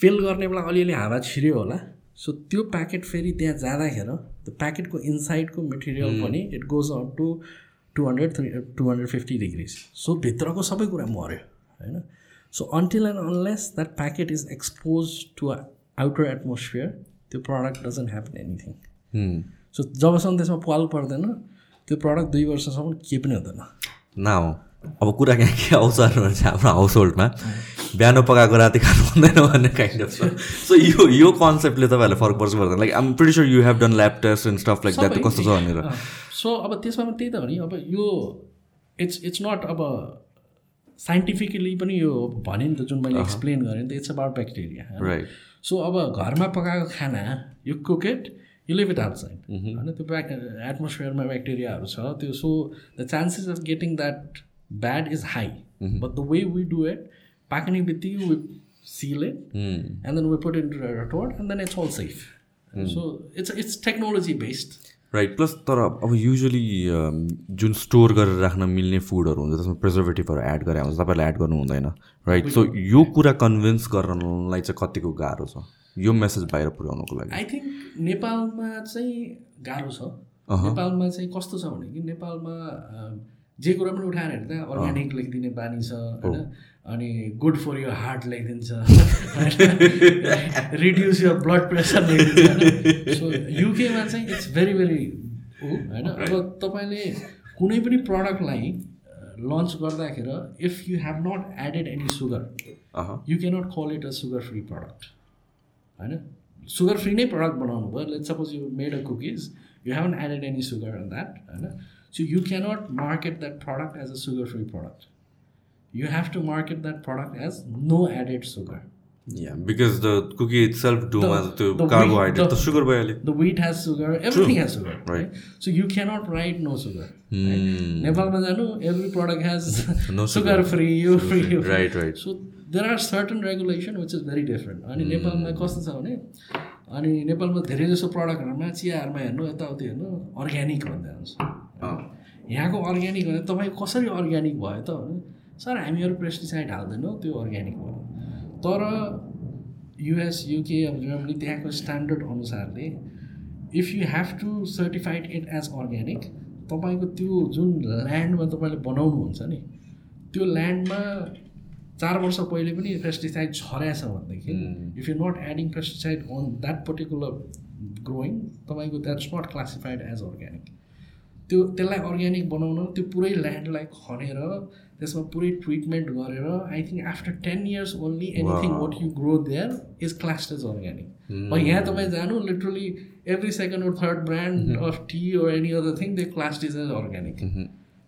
Feel गर्ने बेला अलिअलि हावा छिर्यो होला। सो त्यो प्याकेट फेरि त्यहाँ जाँदाखेरि त्यो प्याकेटको इन्साइडको मेटेरियल पनि it goes up to two hundred three to hundred fifty degrees so भित्रको सबै कुरा मऱ्यो होइन? So until and unless that packet is expose to outer atmosphere that product doesn't happen anything so जबसम्म त्यसमा पाल पर्दैन त्यो प्रडक्ट दुई वर्षसम्म केही पनि हुँदैन।
न अब कुरा कहाँ के आउँछ भने हाम्रो हाउस होल्डमा बिहान पकाएको राति खानु हुँदैन भन्ने काइन्ड अफ सो यो यो कन्सेप्टले तपाईँहरूलाई फरक पर्छ पर्दैन like um pretty you have done lab test and stuff like that कस्तो छ भनेर।
सो अब त्यसमा पनि त्यही त हो नि अब यो इट्स इट्स नट अब साइन्टिफिकली पनि यो भने नि त जुन मैले एक्सप्लेन गरेँ नि त इट्स अबाउट ब्याक्टेरिया सो अब घरमा पकाएको खाना यो cooked you leave it outside होइन? त्यो ब्याक एटमोस्फियरमा ब्याक्टेरियाहरू छ त्यो so the chances of getting that bad is high but the way we do it पाक्ने बित्तिकै we seal it and then we put in टोड and then it's all safe so it's it's technology based
right plus तर अब usually जुन store गरेर राख्न मिल्ने फुडहरू हुन्छ त्यसमा प्रिजर्भेटिभहरू एड गरे हुन्छ तपाईँहरूले एड गर्नु हुँदैन। राइट सो यो कुरा कन्भिन्स गर्नलाई चाहिँ कतिको गाह्रो छ? यो मेसेज बाहिर पुर्याउनुको लागि।
आई थिङ्क नेपालमा चाहिँ गाह्रो छ। नेपालमा चाहिँ कस्तो छ भने कि नेपालमा जे कुरा पनि उठाएर हेर्दा अर्ग्यानिक लेखिदिने बानी छ होइन? अनि गुड फर यर हार्ट लेखिदिन्छ रिड्युस यर ब्लड प्रेसर लेखिदिन्छ सो युकेमा चाहिँ इट्स भेरी भेरी हो होइन? अब तपाईँले कुनै पनि प्रडक्टलाई लन्च गर्दाखेरि if you have not added any sugar you cannot call it a sugar free product होइन? सुगर फ्री नै प्रडक्ट बनाउनु भयो। Let suppose you made a cookies you haven added any sugar on that होइन? So you cannot market that product as a sugar free product you have to market that product as no added sugar.
Yeah, because the cookie itself do the, has the, the carbohydrate, wheat, the, the sugar by
The wheat has sugar, everything True. has sugar, right. right? So you cannot write no sugar.
Mm.
Right? Nepal Majanu, every product has [LAUGHS] no sugar, free, you free, you free.
Right, right.
So there are certain regulation which is very different. अनि नेपालमा कस्तो छ भने अनि नेपालमा धेरै जसो प्रडक्टहरूमा चियाहरूमा हेर्नु यताउति हेर्नु अर्ग्यानिक भन्दै हुन्छ यहाँको अर्ग्यानिक भने तपाईँ कसरी अर्ग्यानिक भयो त? सर हामीहरू पेस्टिसाइड हाल्दैनौँ त्यो अर्ग्यानिक भयो तर युएस युके अब जर्मनी त्यहाँको स्ट्यान्डर्ड अनुसारले if you have to certified it as organic तपाईँको त्यो जुन ल्यान्डमा तपाईँले बनाउनुहुन्छ नि त्यो ल्यान्डमा चार वर्ष पहिले पनि पेस्टिसाइड छरेछ भनेदेखि if you not adding pesticide on that particular growing तपाईँको that's not classified as organic त्यो त्यसलाई अर्ग्यानिक बनाउन त्यो पुरै ल्यान्डलाई खनेर त्यसमा पुरै ट्रिटमेन्ट गरेर I think after ten years only anything what you grow there is classed as organic यहाँ तपाईँ जानु literally every second or third brand of tea or any other thing they classed is as organic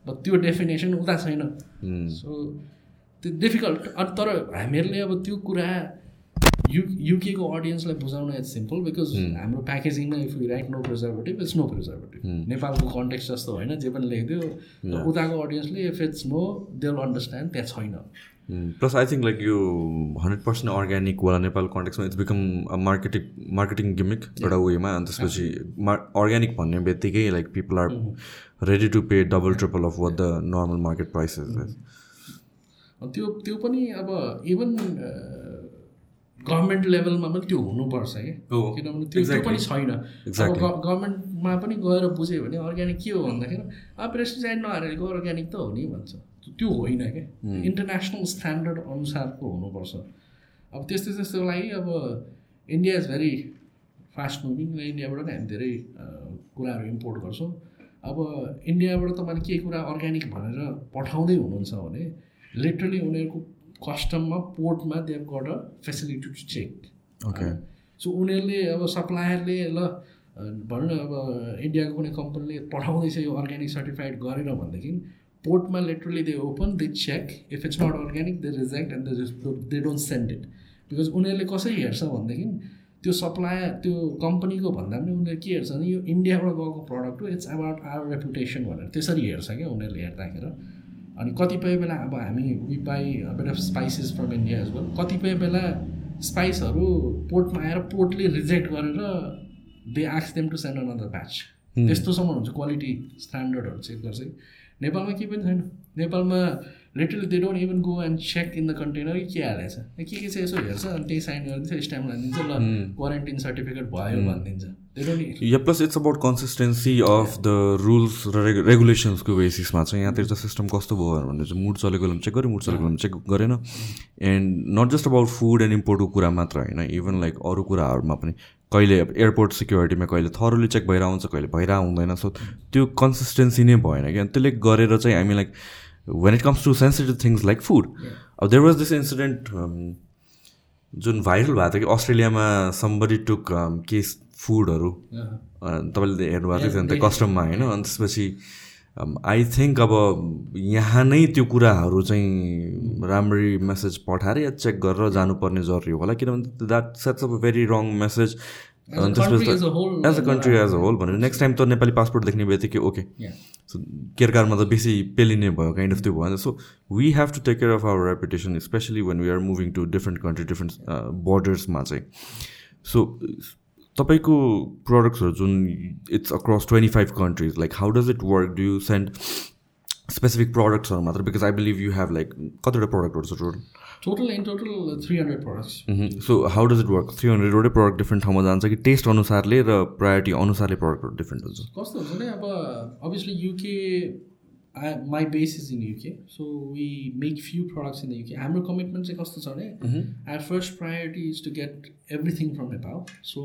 but त्यो definition उता छैन। So त्यो difficult अनि तर हामीहरूले अब त्यो कुरा यु युकेको अडियन्सलाई बुझाउन इट्स सिम्पल बिकज हाम्रो प्याकेजिङमा if you write no preservative it's no preservative नेपालको कन्टेक्स्ट जस्तो होइन जे पनि लेखिदियो उताको अडियन्सले if it's no they will understand त्यहाँ छैन
प्लस आई थिङ्क लाइक यो हन्ड्रेड पर्सेन्ट अर्ग्यानिक वाला Nepal कन्टेक्समा it's become marketing marketing gimmick एउटा वेमा अनि त्यसपछि मार अर्ग्यानिक भन्ने बित्तिकै like people are ready to pay double triple of what the normal market prices
त्यो त्यो पनि अब इभन गभर्मेन्ट लेभलमा पनि त्यो हुनुपर्छ क्या किनभने त्यो त्यो पनि छैन। अब गभर्मेन्टमा पनि गएर बुझ्यो भने अर्ग्यानिक के हो भन्दाखेरि अब पेस्टिसाइड नहालेको अर्ग्यानिक त हो नि भन्छ। त्यो होइन क्या इन्टरनेसनल स्ट्यान्डर्ड अनुसारको हुनुपर्छ। अब त्यस्तो त्यस्तो लागि अब India is very fast moving र इन्डियाबाट नै हामी धेरै कुराहरू इम्पोर्ट गर्छौँ। अब इन्डियाबाट तपाईँले केही कुरा अर्ग्यानिक भनेर पठाउँदै हुनुहुन्छ भने लिटरली उनीहरूको कस्टममा पोर्टमा they've got a facility to check
okay
so उनीहरूले अब सप्लायरले ल भनौँ न अब इन्डियाको कुनै कम्पनीले पठाउँदैछ यो अर्ग्यानिक सर्टिफाइड गरेर भनेदेखि पोर्टमा literally they open they check if it's not organic they reject and they they don't send it because उनीहरूले कसरी हेर्छ भनेदेखि त्यो सप्लायर त्यो कम्पनीको भन्दा पनि उनीहरूले के हेर्छ भने यो इन्डियाबाट गएको प्रडक्ट हो इट्स अबाउट आवर रेपुटेसन भनेर त्यसरी हेर्छ क्या उनीहरूले हेर्दाखेरि। अनि कतिपय बेला अब हामी we buy bit of spices from India as well कतिपय बेला स्पाइसहरू पोर्टमा आएर पोर्टले रिजेक्ट गरेर they आक्स them to send another batch त्यस्तोसम्म हुन्छ क्वालिटी स्ट्यान्डर्डहरू चेक गर्छ। नेपालमा केही पनि छैन। नेपालमा literally they don't even go and check in the container के हालेछ। के के चाहिँ यसो हेर्छ अनि त्यही साइन गरिदिन्छ स्ट्याम्प लानिदिन्छ ल क्वारेन्टिन सर्टिफिकेट भयो भनिदिन्छ।
या plus it's about consistency of the rules र रेगुलेसन्सको बेसिसमा चाहिँ यहाँतिर त सिस्टम कस्तो भयो भने चाहिँ मुड चलेको बेलामा चेक गऱ्यो मुड चलेको बेलामा चेक गरेन। And not just about food and इम्पोर्टको कुरा मात्र होइन इभन लाइक अरू कुराहरूमा पनि। कहिले अब एयरपोर्ट सिक्योरिटीमा कहिले थरोली चेक भइरहेको हुन्छ कहिले भइरहेको हुँदैन। सो त्यो कन्सिस्टेन्सी नै भएन क्या। त्यसले गरेर चाहिँ हामी like when it comes to sensitive things like food अब देयर वाज दिस इन्सिडेन्ट जुन भाइरल भएको थियो कि अस्ट्रेलियामा सम्बडी टुक केस फुडहरू तपाईँले हेर्नुभएको थियो नि त कस्टममा होइन अनि त्यसपछि आई थिङ्क अब यहाँ नै त्यो कुराहरू चाहिँ राम्ररी मेसेज पठाएर या चेक गरेर जानुपर्ने जरुरी होला किनभने that sets of a very wrong message अनि त्यसपछि as a country as a whole भनेर नेक्स्ट टाइम त नेपाली पासपोर्ट देख्ने बित्तिकै ओके सो केरकारमा त बेसी पेलिने भयो काइन्ड अफ त्यो भयो। So we have to take care of our reputation especially when we are moving to different country different बोर्डर्समा चाहिँ। सो तपाईँको प्रडक्ट्सहरू जुन it's across twenty five countries like how does it work do you send specific प्रडक्ट्सहरू मात्र? Because I believe you have like कतिवटा प्रडक्टहरू छ total
total in total three hundred products
so how does it work three हन्ड्रेडवटै product different ठाउँमा जान्छ कि test अनुसारले र priority अनुसारले प्रडक्टहरू डिफ्रेन्ट हुन्छ?
कस्तो हुन्छ नि अब obviously UK my base is in UK so we make few products in the UK हाम्रो कमिटमेन्ट चाहिँ कस्तो छ भने our first priority is to get everything from Nepal so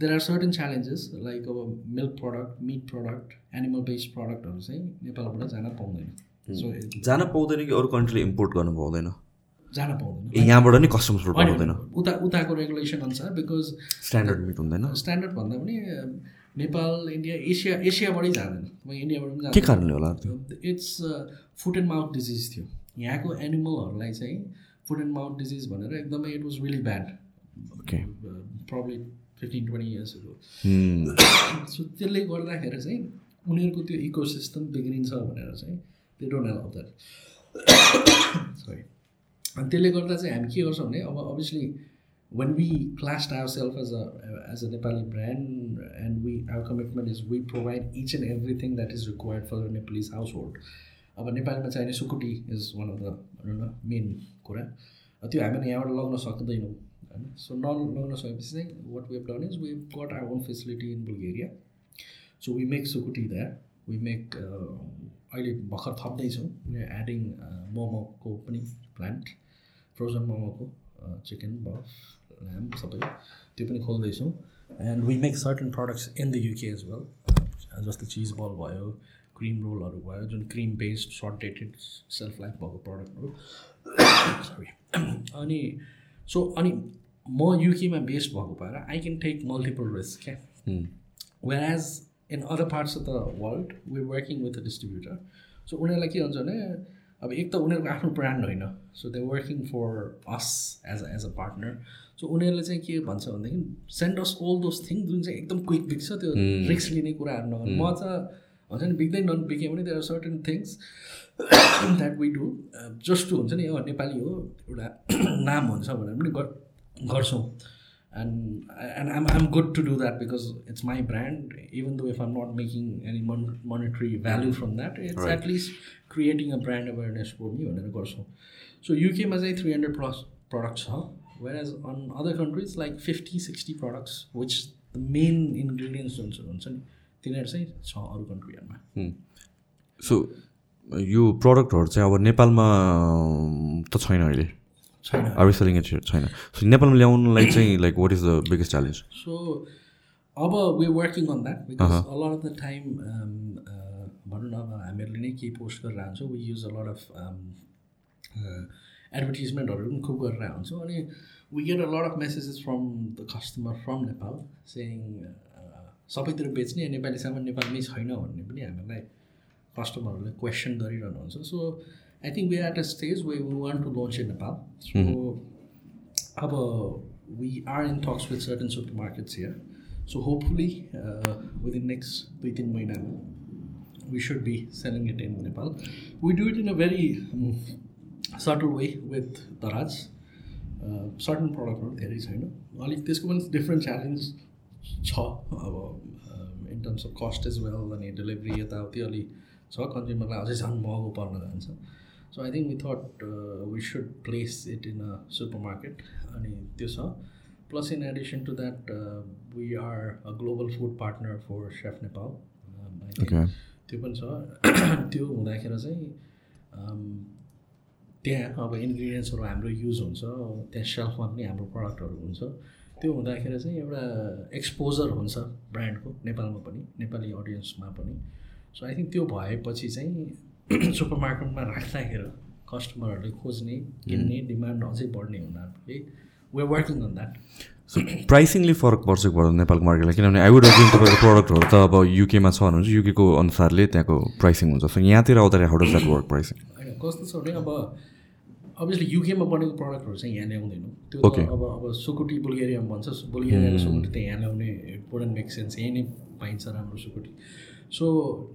there are certain challenges like अब milk product meat product animal based प्रडक्टहरू चाहिँ नेपालबाट जान पाउँदैन।
सो जान पाउँदैन कि अरू कन्ट्रीले इम्पोर्ट गर्नु पाउँदैन?
जान पाउँदैन।
यहाँबाट नै कस्टम्स पाउँदैन?
उता उताको रेगुलेसन अनुसार बिकज
स्ट्यान्डर्ड मिट हुँदैन?
स्ट्यान्डर्ड भन्दा पनि नेपाल इन्डिया एसिया एसियाबाटै जाँदैन। इन्डियाबाट पनि
के कारणले होला?
It's foot and mouth disease थियो। यहाँको एनिमलहरूलाई चाहिँ फुट एन्ड माउथ डिजिज भनेर एकदमै it was really bad
okay
problem fifteen twenty इयर्सहरू so त्यसले गर्दाखेरि चाहिँ उनीहरूको त्यो इको सिस्टम बिग्रिन्छ भनेर चाहिँ त्यो एलाउ द्याट सरी अनि त्यसले गर्दा चाहिँ हामी के गर्छौँ भने अब obviously when we classed ourselves as a as a Nepali brand and we our commitment is we provide each and everything that is required for the Nepalese household. अब नेपालीमा चाहिने sukuti is one of the भनौँ न main कुरा. त्यो हामीले यहाँबाट लग्न सक्दैनौँ। होइन सो नलग्न सकेपछि चाहिँ what we have done is we got our own facility in Bulgaria so we make sukuti that we make अहिले भर्खर थप्दैछौँ एडिङ मोमोको पनि प्लान्ट फ्रोजन मोमोको चिकन बफ ल्याम्प सबै त्यो पनि खोल्दैछौँ and we make certain products in the UK as well जस्तो चिज बल भयो क्रिम रोलहरू भयो जुन cream based short dated shelf life भएको प्रडक्टहरू सरी अनि सो अनि म युकेमा बेस्ड भएको भएर I can take multiple risk क्या whereas in other parts of the world we working with a distributor so उनीहरूलाई के हुन्छ भने अब एक त उनीहरूको आफ्नो ब्रान्ड होइन। So they working for us as as a partner so उनीहरूले चाहिँ के भन्छ भनेदेखि send us all those thing जुन चाहिँ एकदम क्विक बिक्छ त्यो रिक्स लिने कुराहरू नगर्नु। म चाहिँ [COUGHS] हुन्छ नि बिक्दै नबिके पनि there they are certain things that we just to हुन्छ नि नेपाली हो एउटा [COUGHS] नाम हुन्छ भनेर पनि गट गर्छौँ। And and I'm I'm got to do that because it's my brand even though if I'm not making any monetary value from that it's at least creating a brand awareness for me भनेर गर्छौँ। So युकेमा चाहिँ three hundred plus product छ whereas on other countries like fifty sixty products which the main ingredients हुन्छ हुन्छ नि। तिनीहरू चाहिँ छ अरू कन्ट्रीहरूमा
सो यो प्रडक्टहरू चाहिँ अब नेपालमा त छैन अहिले it here? China. So नेपालमा ल्याउनुलाई चाहिँ [CLEARS THROAT] like what is the biggest challenge?
So अब on that because uh-huh. a lot of the time भनौँ न अब हामीहरूले नै केही पोस्ट गरेर हुन्छौँ we use a lot of एडभर्टिजमेन्टहरू पनि खुब गरेर हुन्छौँ अनि we get a lot of messages from the customer from Nepal saying सबैतिर बेच्ने नेपाली सामान नेपालमै छैन भन्ने पनि हामीलाई कस्टमरहरूले question गरिरहनुहुन्छ। So I think are at a stage way we want to launch in Nepal so अब we are in talks with certain super markets here so hopefully within next दुई तिन महिनामा we should be selling in Nepal we do it in a very subtle way with Daraz certain प्रडक्टहरू धेरै छैन अलिक त्यसको पनि डिफ्रेन्ट च्यालेन्ज छ अब in terms of cost as well अनि डेलिभरी यताउति अलि छ कन्ज्युमरलाई अझै झन् महँगो पर्न जान्छ। So I think without should place it in a super market अनि त्यो छ। Plus in addition to that we are a global food partner for safe Nepal त्यो पनि छ। [CLEARS THROAT] त्यो हुँदाखेरि चाहिँ um, त्यहाँ अब इन्ग्रिडियन्ट्सहरू हाम्रो युज हुन्छ त्यहाँ सेल्फमा पनि हाम्रो प्रडक्टहरू हुन्छ। त्यो हुँदाखेरि चाहिँ एउटा एक्सपोजर हुन्छ ब्रान्डको नेपालमा पनि नेपाली अडियन्समा पनि। सो आई थिङ्क त्यो भएपछि चाहिँ [CLEARS THROAT] सुपर मार्केटमा राख्दाखेरि कस्टमरहरूले खोज्ने किन्ने डिमान्ड अझै बढ्ने हुनाले वे वर्किङ अन द्याट
प्राइसिङले फरक पर्छ पर्छ नेपालको मार्केटलाई किनभने आई वुड अज्युम तपाईँको प्रडक्टहरू त अब युकेमा छ भने युकेको अनुसारले त्यहाँको प्राइसिङ हुन्छ। सो यहाँतिर आउँदाखेरि how does that work pricing
कस्तो छ भने अब अभियसली युकेमा बनेको प्रडक्टहरू चाहिँ यहाँ ल्याउँदैनौँ त्यो अब अब सुकुटी बुल्गेरियामा भन्छ। बुल्गेरियाको सुकुटी त यहाँ ल्याउने वुडन मेक सेन्स यहीँ नै पाइन्छ राम्रो सुकुटी। सो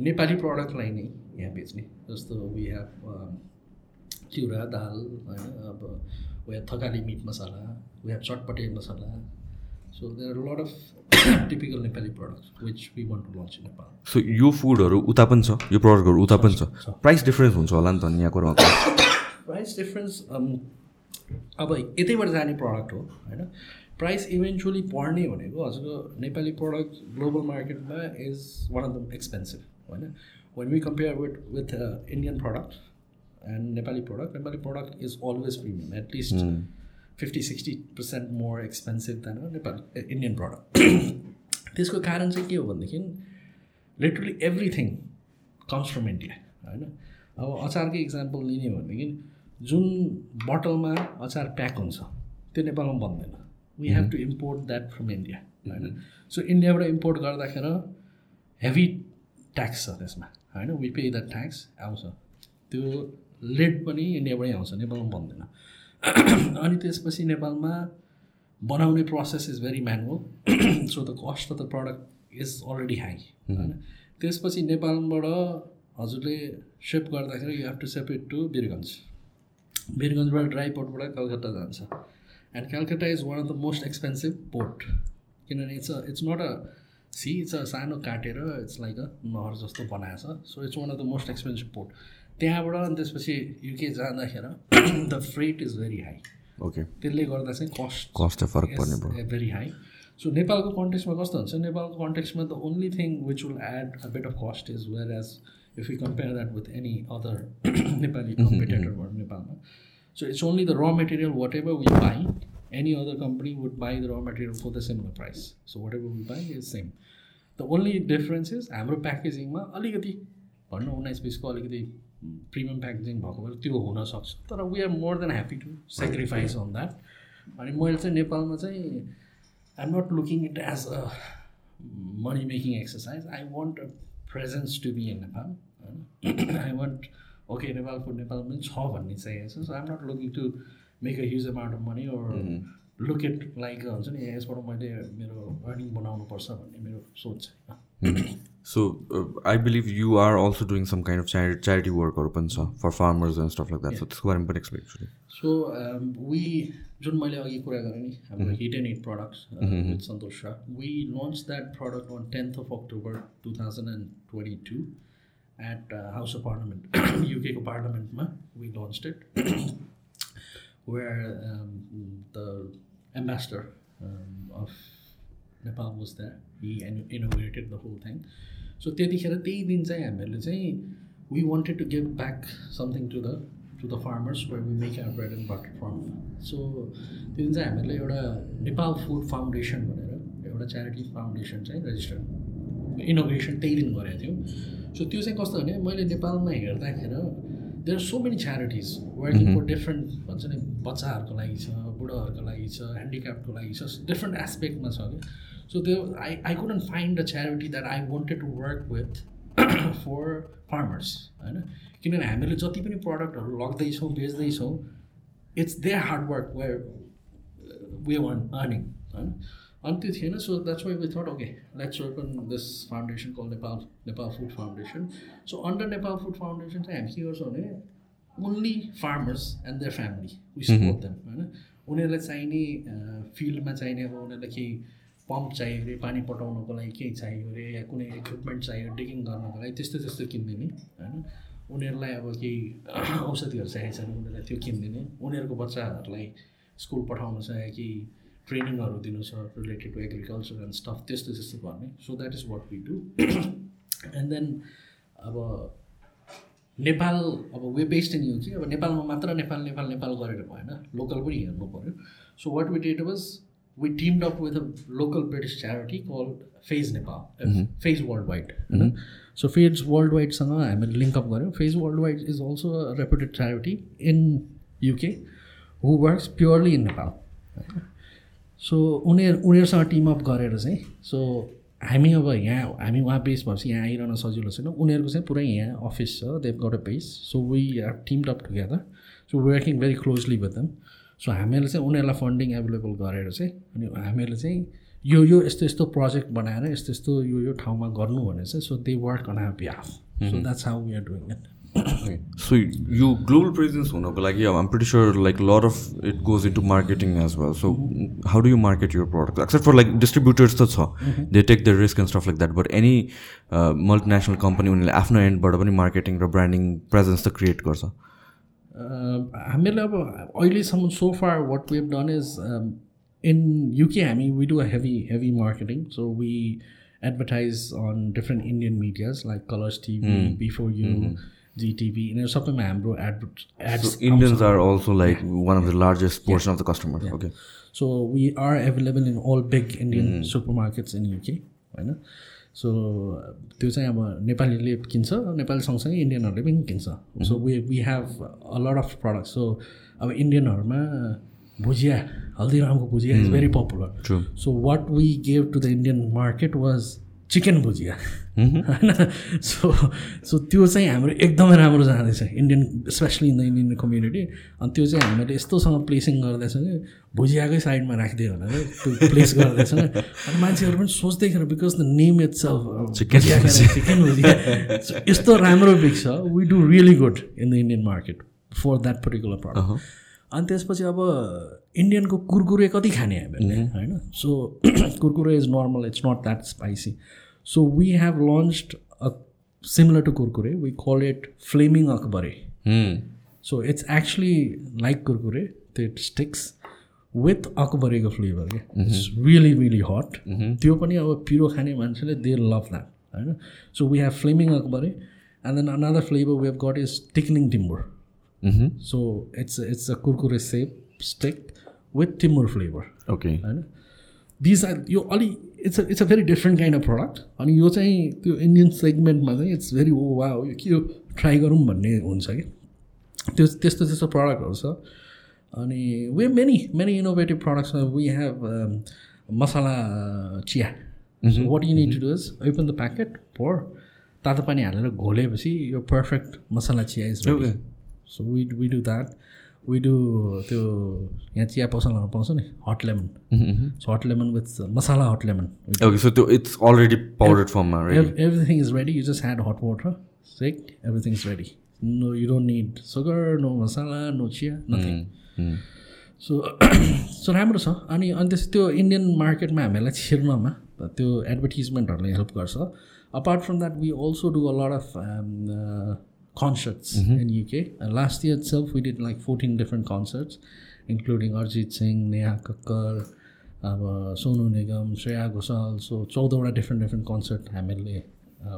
नेपाली प्रडक्टलाई नै यहाँ बेच्ने। जस्तो वी हेभ चिउरा दाल होइन अब we have Thakali meat masala we have chatpate masala. So there lot of typical Nepali product which we want to launch in Nepal
so यो फुडहरू उता पनि छ यो प्रडक्टहरू उता पनि छ। प्राइस डिफ्रेन्स हुन्छ होला नि त यहाँको
प्राइस डिफ्रेन्स अब यतैबाट जाने प्रडक्ट हो होइन? प्राइस इभेन्चुली पढ्ने भनेको हजुरको नेपाली प्रडक्ट ग्लोबल मार्केटमा is one of the expensive होइन? When we compare with with Indian product and Nepali product Nepali product is always premium at least fifty sixty percent more expensive than Nepali Indian product त्यसको कारण चाहिँ के हो भनेदेखि literally everything comes from India होइन? अब अचारकै example लिने हो भनेदेखि जुन बोटलमा अचार प्याक हुन्छ त्यो नेपालमा बन्दैन। We have to import that from India होइन? सो इन्डियाबाट इम्पोर्ट गर्दाखेरि हेभी ट्याक्स छ त्यसमा होइन? वी पे द ट्याक्स आउँछ। त्यो लेड पनि इन्डियाबाटै आउँछ नेपालमा बन्दैन। [CLEARS THROAT] अनि त्यसपछि नेपालमा बनाउने process is very manual so the cost of the product is already high होइन? त्यसपछि नेपालबाट हजुरले सेप गर्दाखेरि you have to ship it to Birgunj बिरगन्जबाट dry पोर्टबाट कलकत्ता जान्छ. And Calcutta is one of the most expensive port किनभने it's a it's not a sea it's a सानो काटेर इट्स लाइक अ नहर जस्तो बनाएको छ so it's one of the most expensive port त्यहाँबाट अनि त्यसपछि युके जाँदाखेरि the freight is very high
okay
त्यसले गर्दा चाहिँ कस्ट
कस्ट फरक पर्ने
भेरी हाई सो नेपालको कन्टेक्समा कस्तो हुन्छ? नेपालको कन्टेक्समा the only thing which will add a bit of cost is whereas if you compare that with any other Nepali कम्पिटेटरबाट नेपालमा So it's only the raw material, whatever we buy, any other company would buy the raw material for the similar price. So whatever we buy is same. The only difference is हाम्रो प्याकेजिङमा अलिकति भनौँ उन्नाइस बिसको अलिकति premium packaging भएको भएर त्यो हुनसक्छ तर we are more than happy to sacrifice on that अनि मैले चाहिँ नेपालमा चाहिँ I'm not looking it as a money making exercise I want presence to be in Nepal होइन I want okay Nepal food नेपालमा पनि छ भन्ने चाहिएको छ so I'm not looking to make a huge amount of money or look it like हुन्छ नि यसबाट मैले मेरो अर्निङ बनाउनुपर्छ भन्ने मेरो सोच छैन
so I believe you are also doing some kind of chari charity वर्कहरू पनि छ for farmers and stuff like that so त्यसको बारेमा पनि एक्सप्लेन
सो वी जुन मैले अघि कुरा गरेँ नि हाम्रो heat and heat products with Santosh Shah we launch that product on tenth of October two thousand and twenty two at House of Parliament युकेको पार्लियामेन्टमा वी लन्च इट where um, the ambassador um, of Nepal was there. He inaugurated the whole So त्यतिखेर त्यही दिन चाहिँ हामीहरूले चाहिँ we wanted to give back something to the to the farmers where we make our bread and butter from so त्यो दिन चाहिँ हामीहरूले एउटा नेपाल फुड फाउन्डेसन भनेर एउटा च्यारिटी फाउन्डेसन चाहिँ रेजिस्टर इनोग्रेसन त्यही दिन गरेको थियौँ। सो त्यो चाहिँ कस्तो भने मैले नेपालमा हेर्दाखेरि there are so many charities working for different भन्छ नि बच्चाहरूको लागि छ बुढाहरूको लागि छ ह्यान्डिक्याप्टको लागि छ डिफ्रेन्ट एस्पेक्टमा छ। कि सो त्यो I I couldn't find a charity that I wanted to work with for farmers होइन किनभने हामीले जति पनि प्रडक्टहरू लग्दैछौँ बेच्दैछौँ it's they hard work where we want earning होइन अनि त्यो थिएन so that's why we thought okay let's work on this foundation call Nepal Nepal food foundation so under Nepal food foundation चाहिँ हामी के गर्छौँ भने only farmers and their family we support them होइन उनीहरूलाई चाहिने फिल्डमा चाहिने अब उनीहरूलाई केही पम्प चाहियो अरे पानी पटाउनको लागि केही चाहियो अरे या कुनै इक्विपमेन्ट चाहियो डिगिङ गर्नको लागि त्यस्तो त्यस्तो किनिदिने होइन? उनीहरूलाई अब केही [CLEARS THROAT] औषधिहरू चाहिएको छ भने उनीहरूलाई त्यो किनिदिने। उनीहरूको बच्चाहरूलाई स्कुल पठाउनु छ या केही ट्रेनिङहरू दिनु छ related to agriculture and stuff त्यस्तो त्यस्तो गर्ने। So that is what we do and then अब नेपाल अब वे बेस्ड इन यु कि अब नेपालमा मात्र नेपाल नेपाल नेपाल गरेर भएन लोकल पनि हेर्नु पऱ्यो so what we did was we teamed up with a local British charity call PHASE Nepal PHASE world wide होइन सो फेज वर्ल्ड वाइडसँग हामीले लिङ्कअप गऱ्यौँ PHASE world wide is also a reputed charity in UK who works purely in Nepal so उनीहरू उनीहरूसँग team up गरेर चाहिँ so हामी अब यहाँ हामी उहाँ बेस भएपछि यहाँ आइरहन सजिलो छैन उनीहरूको चाहिँ पुरै यहाँ अफिस छ they got a base so we are team up together so working very closely with them so हामीहरूले चाहिँ उनीहरूलाई फन्डिङ एभाइलेबल गरेर चाहिँ अनि हामीहरूले चाहिँ यो यो यस्तो यस्तो प्रोजेक्ट बनाएर यस्तो यस्तो यो यो ठाउँमा गर्नु भने चाहिँ so they work on half so that's how we are doing it
so यो ग्लोबल प्रेजेन्स हुनको लागि अब I'm pretty sure like lot of it goes into marketing as well so how do you market your product except for like distributors त छ. They take the risk and stuff like that but any multinational company उनीहरूले आफ्नो एन्डबाट पनि marketing र branding presence त create गर्छ.
हामीहरूले अब अहिलेसम्म so far what we've done is in UK हामी we do a heavy heavy marketing so we advertise on different Indian medias like Colors TV B4U Zee TV यिनीहरू सबैमा हाम्रो ad ads
Indians are also like one of the largest portion of the customers. Okay.
So we are available in all big Indian super markets in UK होइन so त्यो चाहिँ अब नेपालीले किन्छ नेपाली सँगसँगै इन्डियनहरूले पनि किन्छ। So we we have a lot of product so अब इन्डियनहरूमा bhujia हल्दीरामको bhujia is very
popular.
So what we gave to the Indian market was chicken bhujia. होइन? सो सो त्यो चाहिँ हाम्रो एकदमै राम्रो जाँदैछ। Indian specially in the Indian community अनि त्यो चाहिँ हामीले यस्तोसँग प्लेसिङ गर्दैछ कि भुजियाकै साइडमा राखिदियो भनेर त्यो प्लेस गर्दैछ अनि मान्छेहरू पनि सोच्दैखेर because the name it's
chicken
bhujia यस्तो राम्रो बिक्छ we do really good in the Indian market for that particular product अनि त्यसपछि अब इन्डियनको कुरकुरे कति खाने हामीले होइन so Kurkure is normal it's not that spicy so we have launched a similar to Kurkure we call it flaming
Akbare.
So it's actually like Kurkure त्यो sticks with अकबरेको फ्लेभर क्या इट्स रियली रियली हट त्यो पनि अब पिरो खाने मान्छेले they love that होइन so we have flaming akbare and then another flavour we have got is tickling
timbur.
So it's it's a Kurkure shape stick with timbur flavour
Okay.
होइन these are यो अलि it's it's a very different kind of product अनि यो चाहिँ त्यो Indian सेगमेन्टमा चाहिँ it's very ओ वा यो के यो ट्राई गरौँ भन्ने हुन्छ कि? त्यो त्यस्तो त्यस्तो प्रडक्टहरू छ। अनि way many many innovative products we have masala chiya what you need to do is open the packet pour तातो पानी हालेर घोलेपछि यो perfect masala chiya
is.
So we we do that we do त्यो यहाँ चिया पसलमा पाउँछ नि hot lemon so hot lemon with masala hot lemon
okay so त्यो इट्स अलरेडी पाउडर फर्ममा right
everything is ready. You just add hot water, shake, everything's ready. No, you don't need sugar, no masala, no chia, nothing. So so [COUGHS] राम्रो छ. अनि अनि त्यस त्यो Indian मार्केटमा हामीहरूलाई छिर्नमा त्यो एडभर्टिजमेन्टहरूले हेल्प गर्छ. Apart from that we also do a lot of concerts in UK last year self we did like fourteen different concerts including Arijit Singh Neha Kakkar अब सोनु निगम श्रेया घोषाल सो चौधवटा डिफ्रेन्ट डिफ्रेन्ट कन्सर्ट हामीले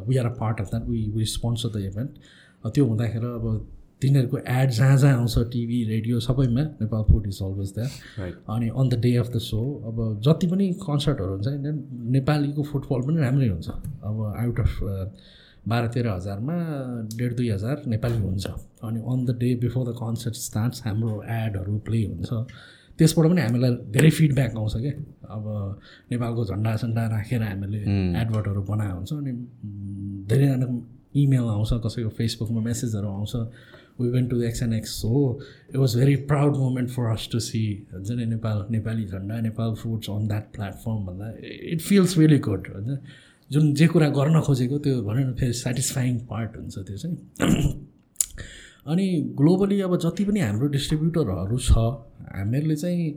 we are a part of that we we sponsor the event त्यो हुँदाखेरि अब तिनीहरूको add जहाँ जहाँ आउँछ टिभी रेडियो सबैमा Nepal food is always
that
अनि on the day of the so अब जति पनि कन्सर्टहरू हुन्छ नेपालीको फुटबल पनि राम्रै हुन्छ। अब आउट अफ बाह्र तेह्र हजारमा डेढ दुई हजार नेपाली हुन्छ। अनि on the day before the concert starts हाम्रो एडहरू प्ले हुन्छ। त्यसबाट पनि हामीलाई धेरै फिडब्याक आउँछ क्या अब नेपालको झन्डा सन्डा राखेर हामीले एडभर्टहरू बनाएको हुन्छ। अनि म, धेरैजनाको इमेल आउँछ कसैको फेसबुकमा मेसेजहरू आउँछ। We went to X and X हो it was very proud moment for us to see हुन्छ नि नेपाल नेपाली झन्डा Nepal foods on that platform भन्दा इट फिल्स रियली गुड होइन। जुन जे कुरा गर्न खोजेको त्यो भनौँ न फेरि सेटिस्फाइङ पार्ट हुन्छ त्यो चाहिँ। [CLEARS THROAT] अनि ग्लोबली अब जति पनि हाम्रो डिस्ट्रिब्युटरहरू छ हामीहरूले चाहिँ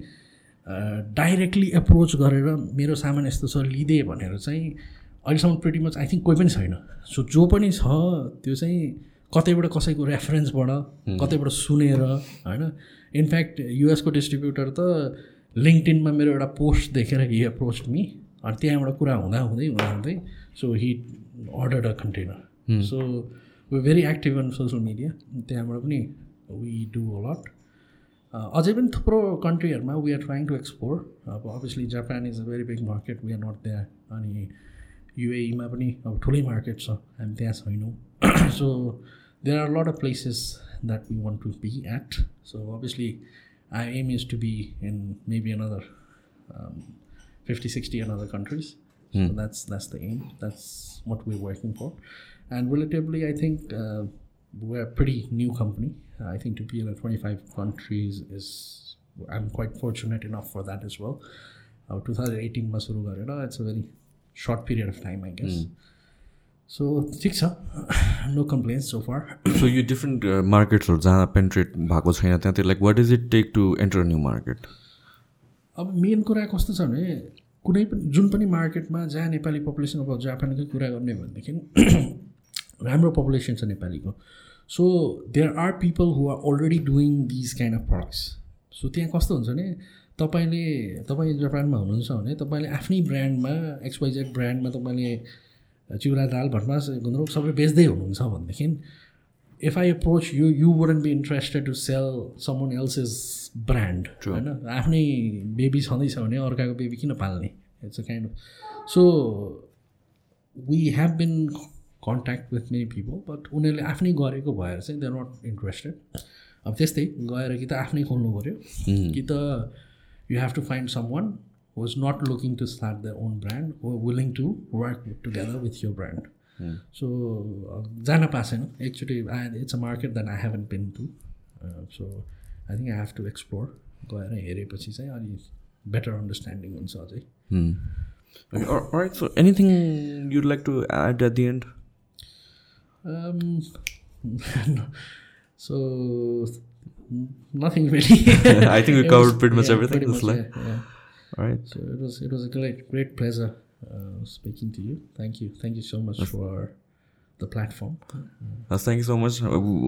डाइरेक्टली एप्रोच गरेर मेरो सामान यस्तो छ लिँदै भनेर चाहिँ अहिलेसम्म प्रिटी मच आई थिङ्क कोही पनि छैन। सो जो पनि छ त्यो चाहिँ कतैबाट कसैको रेफरेन्सबाट कतैबाट सुनेर होइन? इनफ्याक्ट युएसको डिस्ट्रिब्युटर त लिङ्कटिनमा मेरो एउटा पोस्ट देखेर हि एप्रोच मी अनि त्यहाँबाट कुरा हुँदा हुँदै हुँदा हुँदै so he order a container so we very active on social media त्यहाँबाट पनि वी डु अलट अझै पनि थुप्रो कन्ट्रीहरूमा we are trying to explore अब obviously Japan is a very big market we are not that अनि युएईमा पनि अब ठुलै मार्केट छ. हामी त्यहाँ छैनौँ। So there are lot of places that we want to be at so obviously I am is to be in maybe another Fifty sixty another countries So that's that's the aim. That's what we're working for. And relatively, I think uh, we're a pretty new company. I think to be in 25 countries is I'm quite fortunate enough for that as well. Uh, 2018 मा सुरु गरेर it's a very short period of time, I guess. So ठिक छ [SIGHS] no complaints so far. [COUGHS]
So यो different मार्केट्सहरू जहाँ पेन्ट्रेट भएको छैन त्यहाँ त्यो like what is it take to enter new market
अब मेन कुरा कस्तो छ भने कुनै पनि जुन पनि मार्केटमा जहाँ नेपाली पपुलेसन अब जापानकै कुरा गर्ने भनेदेखि [CLEARS THROAT] राम्रो पपुलेसन छ नेपालीको। So there are people who are already doing these kind of products so त्यहाँ कस्तो हुन्छ भने तपाईँले तपाईँ जापानमा हुनुहुन्छ भने तपाईँले आफ्नै ब्रान्डमा एक्सवाइजेड ब्रान्डमा तपाईँले चिउरा दाल भटमास गुन्द्रुक सबै बेच्दै हुनुहुन्छ भनेदेखि if I approach you you wouldn't be interested to sell someone else is brand होइन आफ्नै बेबी छँदैछ भने अर्काको बेबी किन पाल्ने it's a kind of so we have been contact with many people but उनीहरूले आफ्नै गरेको भएर चाहिँ दे नट इन्ट्रेस्टेड अब त्यस्तै गएर कि त आफ्नै खोल्नु पऱ्यो कि त you have to find someone who is not looking to start the own brand who willing to work together with your brand so जान पाएको छैन एकचोटि I it's a market that I haven't been to so I think I have to explore गएर हेरेपछि चाहिँ अलिक better understanding हुन्छ अझै
right so anything you'd like to add at the end
Um, [LAUGHS] so nothing really. [LAUGHS]
I think we
It
covered
was-
pretty much
yeah,
everything,
pretty
just
much,
like-
yeah, yeah.
Right
So it was it was a great great pleasure Uh, speaking to you. Thank you, thank you so much for the platform.
So much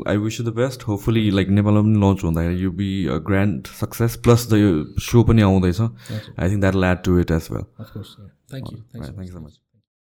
I wish you the best hopefully like नेपालमा पनि launch हुँदाखेरि you be a grand success plus the यो so पनि आउँदैछ I think that lad to it as well
Of course, yeah. Thank you. Thanks so much.
Thank you so much